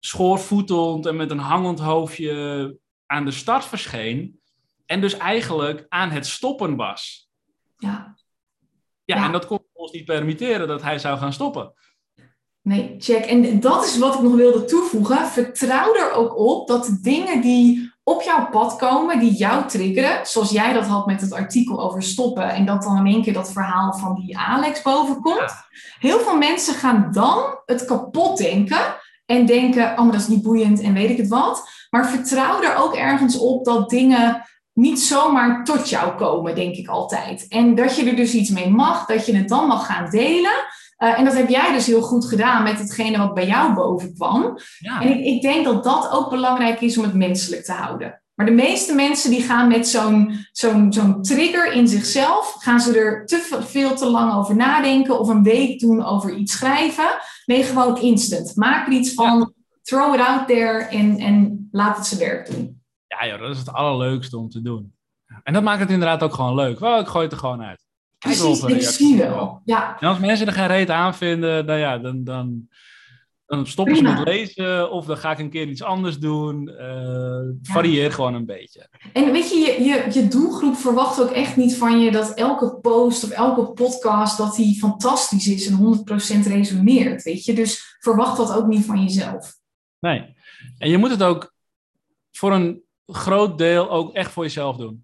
schoorvoetend en met een hangend hoofdje aan de start verscheen. En dus eigenlijk aan het stoppen was. Ja. Ja, en dat kon ons niet permitteren dat hij zou gaan stoppen. Nee, check. En dat is wat ik nog wilde toevoegen. Vertrouw er ook op dat de dingen die op jouw pad komen die jou triggeren. Zoals jij dat had met het artikel over stoppen. En dat dan in één keer dat verhaal van die Alex bovenkomt. Heel veel mensen gaan dan het kapot denken. En denken, oh maar dat is niet boeiend en weet ik het wat. Maar vertrouw er ook ergens op dat dingen niet zomaar tot jou komen, denk ik altijd. En dat je er dus iets mee mag, dat je het dan mag gaan delen. Uh, en dat heb jij dus heel goed gedaan met hetgene wat bij jou boven kwam. Ja. En ik, ik, denk dat dat ook belangrijk is om het menselijk te houden. Maar de meeste mensen die gaan met zo'n zo'n zo'n trigger in zichzelf, gaan ze er te veel te lang over nadenken of een week doen over iets schrijven. Nee, gewoon instant. Maak er iets van, throw it out there en, en laat het zijn werk doen. Ja, joh, dat is het allerleukste om te doen. En dat maakt het inderdaad ook gewoon leuk. Wel, ik gooi het er gewoon uit. Precies, ik zie wel. Ja. En als mensen er geen reet aan vinden, dan, ja, dan, dan, dan stoppen ze met lezen of dan ga ik een keer iets anders doen. Uh, varieer gewoon een beetje. En weet je, je, je, je doelgroep verwacht ook echt niet van je dat elke post of elke podcast dat die fantastisch is en 100% resoneert. Weet je, dus verwacht dat ook niet van jezelf. Nee. En je moet het ook voor een groot deel ook echt voor jezelf doen.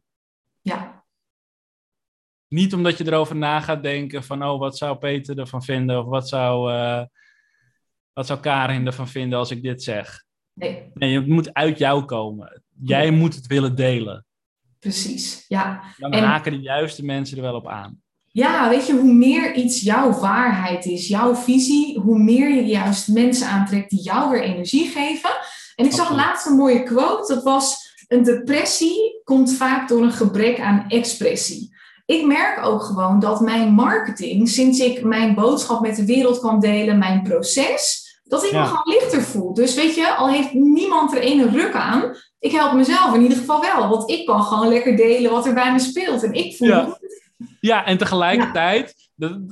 Niet omdat je erover na gaat denken van, oh, wat zou Peter ervan vinden? Of wat zou, uh, wat zou Karin ervan vinden als ik dit zeg? Nee. Nee, het moet uit jou komen. Jij moet het willen delen. Precies, ja. Dan en... raken de juiste mensen er wel op aan. Ja, weet je, hoe meer iets jouw waarheid is, jouw visie, hoe meer je juist mensen aantrekt die jou weer energie geven. En ik zag laatst een mooie quote, dat was, een depressie komt vaak door een gebrek aan expressie ik merk ook gewoon dat mijn marketing, sinds ik mijn boodschap met de wereld kan delen, mijn proces, dat ik me gewoon lichter voel. Dus weet je, al heeft niemand er ene ruk aan, ik help mezelf in ieder geval wel. Want ik kan gewoon lekker delen wat er bij me speelt. En ik voel ja. goed. Ja, en tegelijkertijd,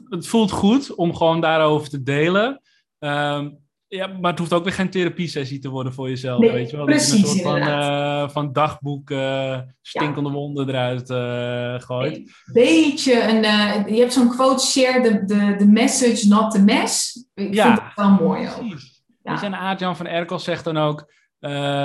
het voelt goed om gewoon daarover te delen. Ehm, ja, maar het hoeft ook weer geen therapie-sessie te worden voor jezelf. weet je wel? Precies, dat je een soort van, uh, van dagboek uh, stinkende ja. wonden eruit uh, gooit. Beetje een. je hebt zo'n quote: share the, the, the message, not the mess. Ik ja, vind het wel mooi ook. Ja. En Aart-Jan van Erkel zegt dan ook: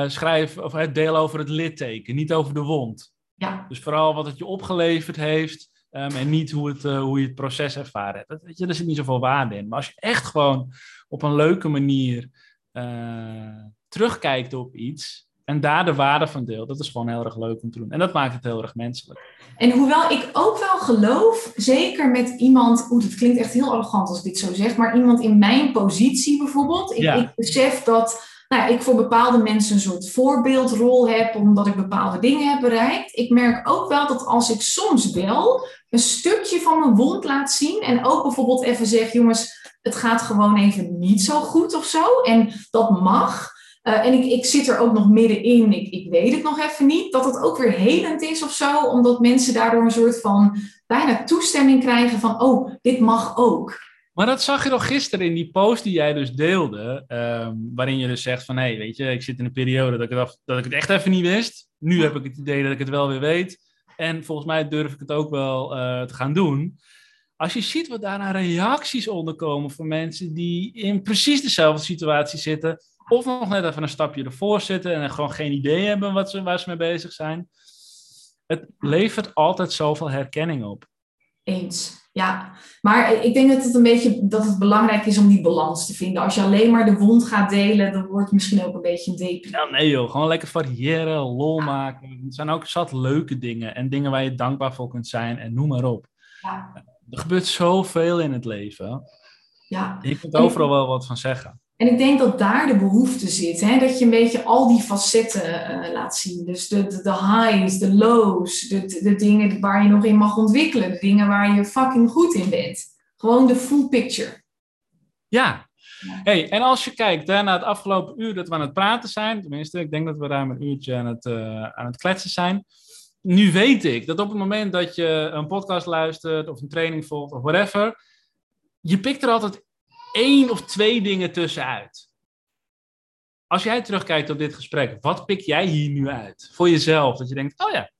schrijf of deel over het litteken, niet over de wond. Ja. Dus vooral wat het je opgeleverd heeft. Um, en niet hoe, het, hoe je het proces ervaren hebt. Dat, weet je, er zit niet zoveel waarde in. Maar als je echt gewoon op een leuke manier uh, terugkijkt op iets, En daar de waarde van deel. Dat is gewoon heel erg leuk om te doen. En dat maakt het heel erg menselijk. En hoewel ik ook wel geloof, zeker met iemand, oeh, het klinkt echt heel arrogant als ik dit zo zeg, maar iemand in mijn positie bijvoorbeeld. Ik, ik besef dat nou, ik voor bepaalde mensen een soort voorbeeldrol heb, omdat ik bepaalde dingen heb bereikt. Ik merk ook wel dat als ik soms wel een stukje van mijn wond laat zien en ook bijvoorbeeld even zeg, jongens, het gaat gewoon even niet zo goed of zo. En dat mag. Uh, en ik, ik zit er ook nog middenin, ik, ik weet het nog even niet, dat het ook weer helend is of zo, omdat mensen daardoor een soort van bijna toestemming krijgen van, oh, dit mag ook. Maar dat zag je toch gisteren in die post die jij dus deelde, um, waarin je dus zegt van, hé, hey, weet je, ik zit in een periode dat ik, het, dat ik het echt even niet wist. Nu heb ik het idee dat ik het wel weer weet. En volgens mij durf ik het ook wel uh, te gaan doen. Als je ziet wat daar naar reacties onderkomen van mensen die in precies dezelfde situatie zitten, of nog net even een stapje ervoor zitten en gewoon geen idee hebben wat ze, waar ze mee bezig zijn. Het levert altijd zoveel herkenning op. Eens. Ja, maar ik denk dat het een beetje dat het belangrijk is om die balans te vinden. Als je alleen maar de wond gaat delen, dan wordt het misschien ook een beetje een depri. Ja, nee joh, gewoon lekker variëren, lol maken. Het zijn ook zat leuke dingen en dingen waar je dankbaar voor kunt zijn en noem maar op. Ja. Er gebeurt zoveel in het leven. Ja. Je kunt overal wel wat van zeggen. En ik denk dat daar de behoefte zit. Hè? Dat je een beetje al die facetten uh, laat zien. Dus de, de, de highs, de lows, de, de dingen waar je nog in mag ontwikkelen. De dingen waar je fucking goed in bent. Gewoon de full picture. Ja. Hey, en als je kijkt hè, naar het afgelopen uur dat we aan het praten zijn. Tenminste, ik denk dat we daar een uurtje aan het, uh, aan het kletsen zijn. Nu weet ik dat op het moment dat je een podcast luistert of een training volgt of whatever. Je pikt er altijd één of twee dingen tussenuit. Als jij terugkijkt op dit gesprek, wat pik jij hier nu uit? Voor jezelf, dat je denkt, oh ja.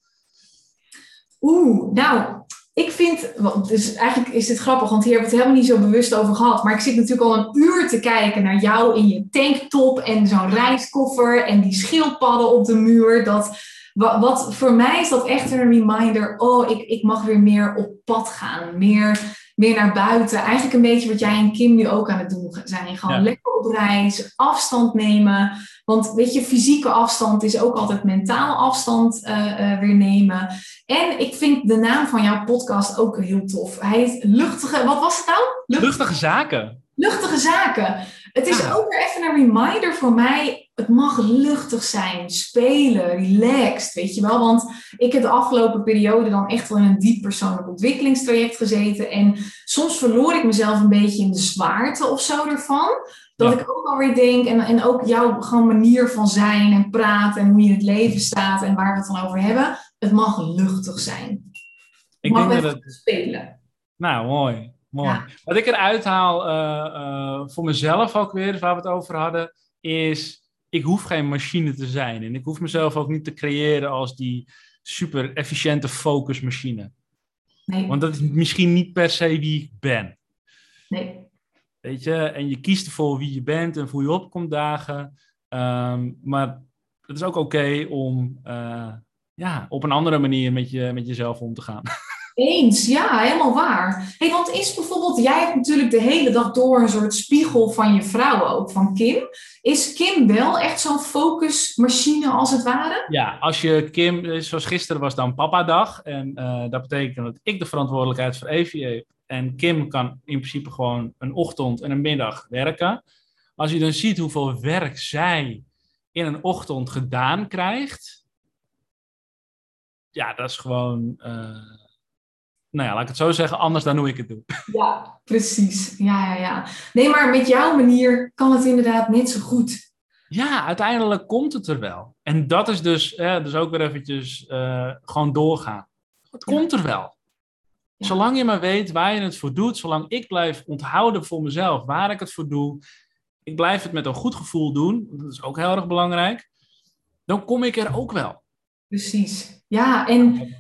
Oeh, nou, ik vind, dus eigenlijk is dit grappig, want hier hebben we het helemaal niet zo bewust over gehad. Maar ik zit natuurlijk al een uur te kijken naar jou in je tanktop en zo'n reiskoffer en die schildpadden op de muur. Dat, wat, wat, voor mij is dat echt een reminder, oh, ik, ik mag weer meer op pad gaan. Meer meer naar buiten. Eigenlijk een beetje wat jij en Kim nu ook aan het doen zijn. Gewoon lekker op reis, afstand nemen. Want weet je, fysieke afstand is ook altijd mentale afstand uh, weer nemen. En ik vind de naam van jouw podcast ook heel tof. Hij heet Luchtige, wat was het nou? Luchtige Zaken. Luchtige Zaken. Het is ook weer even een reminder voor mij. Het mag luchtig zijn, spelen, relaxed, weet je wel. Want ik heb de afgelopen periode dan echt wel in een diep persoonlijk ontwikkelingstraject gezeten. En soms verloor ik mezelf een beetje in de zwaarte of zo ervan. Dat ik ook alweer denk, en, en ook jouw gewoon manier van zijn en praten en hoe je in het leven staat en waar we het dan over hebben. Het mag luchtig zijn. Ik mag denk dat het... spelen. Nou, mooi. Mooi. Wat ik eruit haal uh, uh, voor mezelf ook weer, waar we het over hadden, is ik hoef geen machine te zijn. En ik hoef mezelf ook niet te creëren als die super efficiënte focusmachine. Nee. Want dat is misschien niet per se wie ik ben. Nee. Weet je, en je kiest ervoor wie je bent en hoe je opkomt dagen. Um, maar het is ook oké om uh, ja, op een andere manier met, je, met jezelf om te gaan. Eens, ja, helemaal waar. Hey, want is bijvoorbeeld, jij hebt natuurlijk de hele dag door een soort spiegel van je vrouw ook, van Kim. Is Kim wel echt zo'n focusmachine als het ware? Ja, als je Kim, eh, zoals gisteren was dan papa-dag. En uh, dat betekent dat ik de verantwoordelijkheid voor Evie heb. En Kim kan in principe gewoon een ochtend en een middag werken. Als je dan ziet hoeveel werk zij in een ochtend gedaan krijgt. Ja, dat is gewoon. Uh, nou ja, laat ik het zo zeggen, anders dan hoe ik het doe. Ja, precies. Ja, ja, ja. Nee, maar met jouw manier kan het inderdaad net zo goed. Ja, uiteindelijk komt het er wel. En dat is dus, dus ook weer eventjes uh, gewoon doorgaan. Het komt er wel. Zolang je maar weet waar je het voor doet, zolang ik blijf onthouden voor mezelf waar ik het voor doe, ik blijf het met een goed gevoel doen, dat is ook heel erg belangrijk, dan kom ik er ook wel. Precies. Ja, en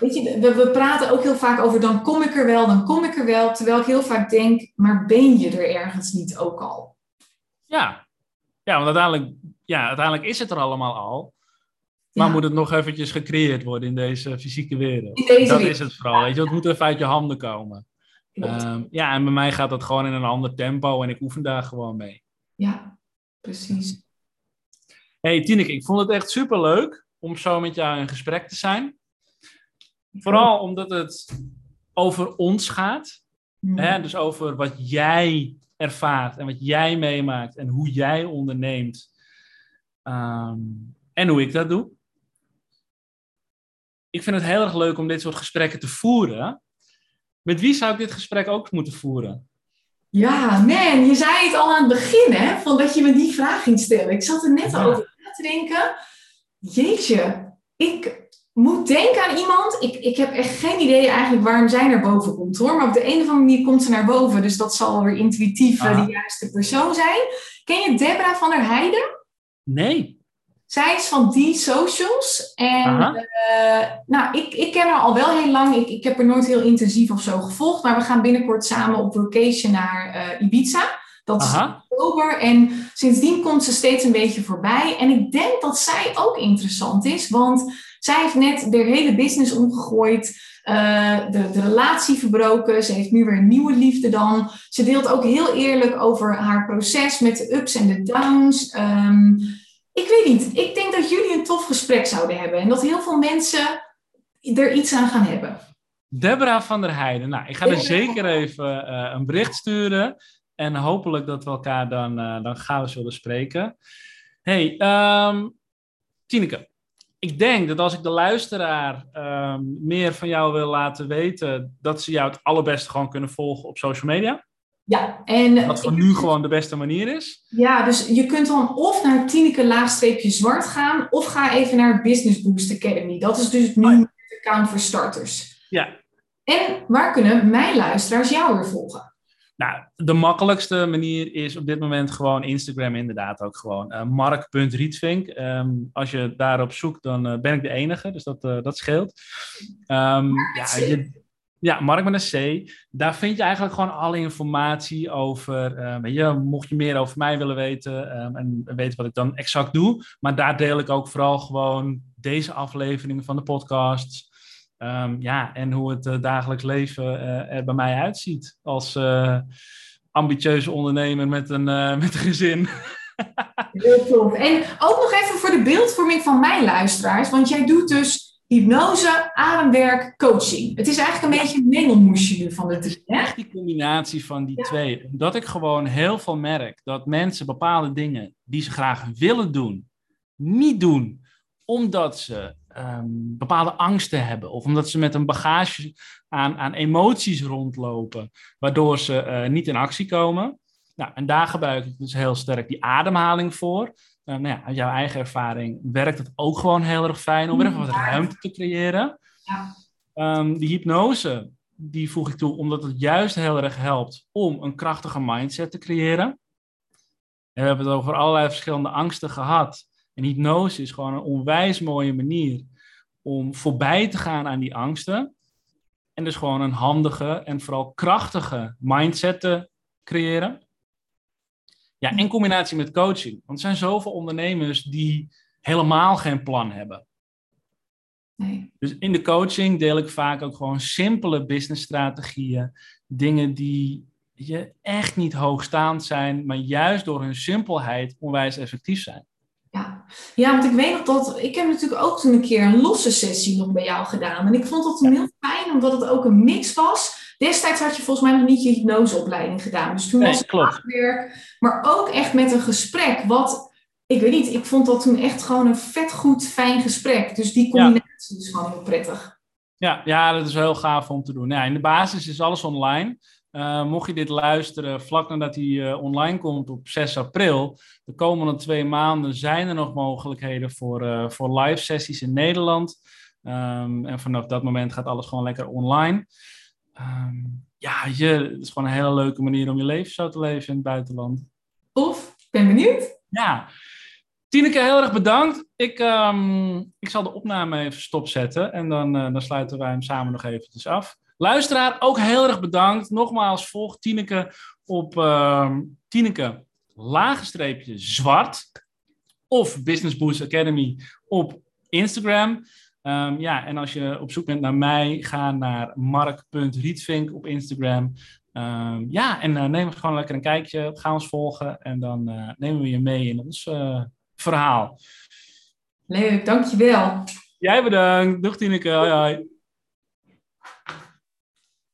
weet je, we, we praten ook heel vaak over dan kom ik er wel, dan kom ik er wel, terwijl ik heel vaak denk, maar ben je er ergens niet ook al? Ja, ja want uiteindelijk, ja, uiteindelijk is het er allemaal al. Maar moet het nog eventjes gecreëerd worden in deze fysieke wereld? dat is het vooral. Weet je, het moet even uit je handen komen. Um, ja, en bij mij gaat dat gewoon in een ander tempo en ik oefen daar gewoon mee. Ja, precies. Hey Tineke, ik vond het echt super leuk om zo met jou in gesprek te zijn. Vooral omdat het over ons gaat. Hmm. Hè? Dus over wat jij ervaart en wat jij meemaakt en hoe jij onderneemt. Ehm, en hoe ik dat doe. Ik vind het heel erg leuk om dit soort gesprekken te voeren. Met wie zou ik dit gesprek ook moeten voeren? Ja, man, je zei het al aan het begin, hè? Van dat je me die vraag ging stellen. Ik zat er net Ja. over na te denken. Jeetje, ik moet denken aan iemand. Ik, ik heb echt geen idee eigenlijk waarom zij naar boven komt, hoor. Maar op de een of andere manier komt ze naar boven. Dus dat zal weer intuïtief eh, de juiste persoon zijn. Ken je Debra van der Heijden? Nee. Zij is van Die Socials. En eh, nou, ik, ik ken haar al wel heel lang. Ik, ik heb haar nooit heel intensief of zo gevolgd. Maar we gaan binnenkort samen op vacation naar eh, Ibiza. Dat is in Aha. oktober. En sindsdien komt ze steeds een beetje voorbij. En ik denk dat zij ook interessant is. Want zij heeft net haar hele business omgegooid. eh, de, de relatie verbroken. Ze heeft nu weer een nieuwe liefde dan. Ze deelt ook heel eerlijk over haar proces met de ups en de downs. Ehm, ik weet niet. Ik denk dat jullie een tof gesprek zouden hebben. En dat heel veel mensen er iets aan gaan hebben. Deborah van der Heijden. Nou, ik ga er Ja. zeker even eh, een bericht sturen. En hopelijk dat we elkaar dan, eh, dan gauw zullen spreken. hey, ehm Tineke. Ik denk dat als ik de luisteraar ehm, meer van jou wil laten weten, dat ze jou het allerbeste gewoon kunnen volgen op social media. Ja, en Wat voor ik- nu gewoon de beste manier is. Ja, dus je kunt dan of naar Tineke laagstreepje zwart gaan, of ga even naar Business Boost Academy. Dat is dus nu Oh ja. het account voor starters. Ja, En waar kunnen mijn luisteraars jou weer volgen? Nou, de makkelijkste manier is op dit moment gewoon Instagram inderdaad ook gewoon. eh mark.rietvink. Ehm, als je daarop zoekt, dan eh, ben ik de enige, dus dat, eh, dat scheelt. Ehm, ja, je, ja, Mark met een C. Daar vind je eigenlijk gewoon alle informatie over. eh, weet je, mocht je meer over mij willen weten ehm, en weten wat ik dan exact doe. Maar daar deel ik ook vooral gewoon deze afleveringen van de podcast. Ehm, ja, en hoe het eh, dagelijks leven eh, er bij mij uitziet als eh, ambitieuze ondernemer met een, met een gezin. Heel tof. En ook nog even voor de beeldvorming van mijn luisteraars, want jij doet dus hypnose, ademwerk, coaching. Het is eigenlijk een beetje een mengelmoesje nu van de drie, hè? Echt die combinatie van die Ja. twee. Omdat ik gewoon heel veel merk dat mensen bepaalde dingen die ze graag willen doen, niet doen. Omdat ze ehm, bepaalde angsten hebben. Of omdat ze met een bagage aan, aan emoties rondlopen. Waardoor ze eh, niet in actie komen. Nou, en daar gebruik ik dus heel sterk die ademhaling voor. Eh, nou ja, uit jouw eigen ervaring werkt het ook gewoon heel erg fijn om er even wat ruimte te creëren. Ja. Ehm, die hypnose, die voeg ik toe omdat het juist heel erg helpt om een krachtige mindset te creëren. En we hebben het over allerlei verschillende angsten gehad. En hypnose is gewoon een onwijs mooie manier om voorbij te gaan aan die angsten. En dus gewoon een handige en vooral krachtige mindset te creëren. Ja, in combinatie met coaching. Want er zijn zoveel ondernemers die helemaal geen plan hebben. Nee. Dus in de coaching deel ik vaak ook gewoon simpele businessstrategieën. Dingen die je echt niet hoogstaand zijn, maar juist door hun simpelheid onwijs effectief zijn. Ja. ja, want ik weet nog dat... Ik heb natuurlijk ook toen een keer een losse sessie nog bij jou gedaan. En ik vond dat toen heel fijn, omdat het ook een mix was. Destijds had je volgens mij nog niet je hypnoseopleiding gedaan. Dus toen Nee, was het klopt. maar ook echt met een gesprek. Wat, ik weet niet, ik vond dat toen echt gewoon een vet goed, fijn gesprek. Dus die combinatie is gewoon heel prettig. Ja, ja, dat is heel gaaf om te doen. Ja, in de basis is alles online. Eh, mocht je dit luisteren vlak nadat hij eh, online komt op 6 april, de komende twee maanden zijn er nog mogelijkheden voor, eh, voor live sessies in Nederland. Ehm, en vanaf dat moment gaat alles gewoon lekker online. Ehm, ja, je, het is gewoon een hele leuke manier om je leven zo te leven in het buitenland. Of, ben benieuwd. Ja, Tineke, heel erg bedankt. Ik, ehm, ik zal de opname even stopzetten en dan, dan sluiten wij hem samen nog eventjes af. Luisteraar, ook heel erg bedankt. Nogmaals, volg Tineke op ehm Tineke laagstreepje zwart of Business Boost Academy op Instagram. Ehm, ja, en als je op zoek bent naar mij, ga naar mark.rietvink op Instagram. Ehm, ja, en eh, neem gewoon lekker een kijkje. Ga ons volgen en dan eh, nemen we je mee in ons, eh, verhaal. Leuk, dankjewel. Jij bedankt. Doeg Tineke. Hoi hoi.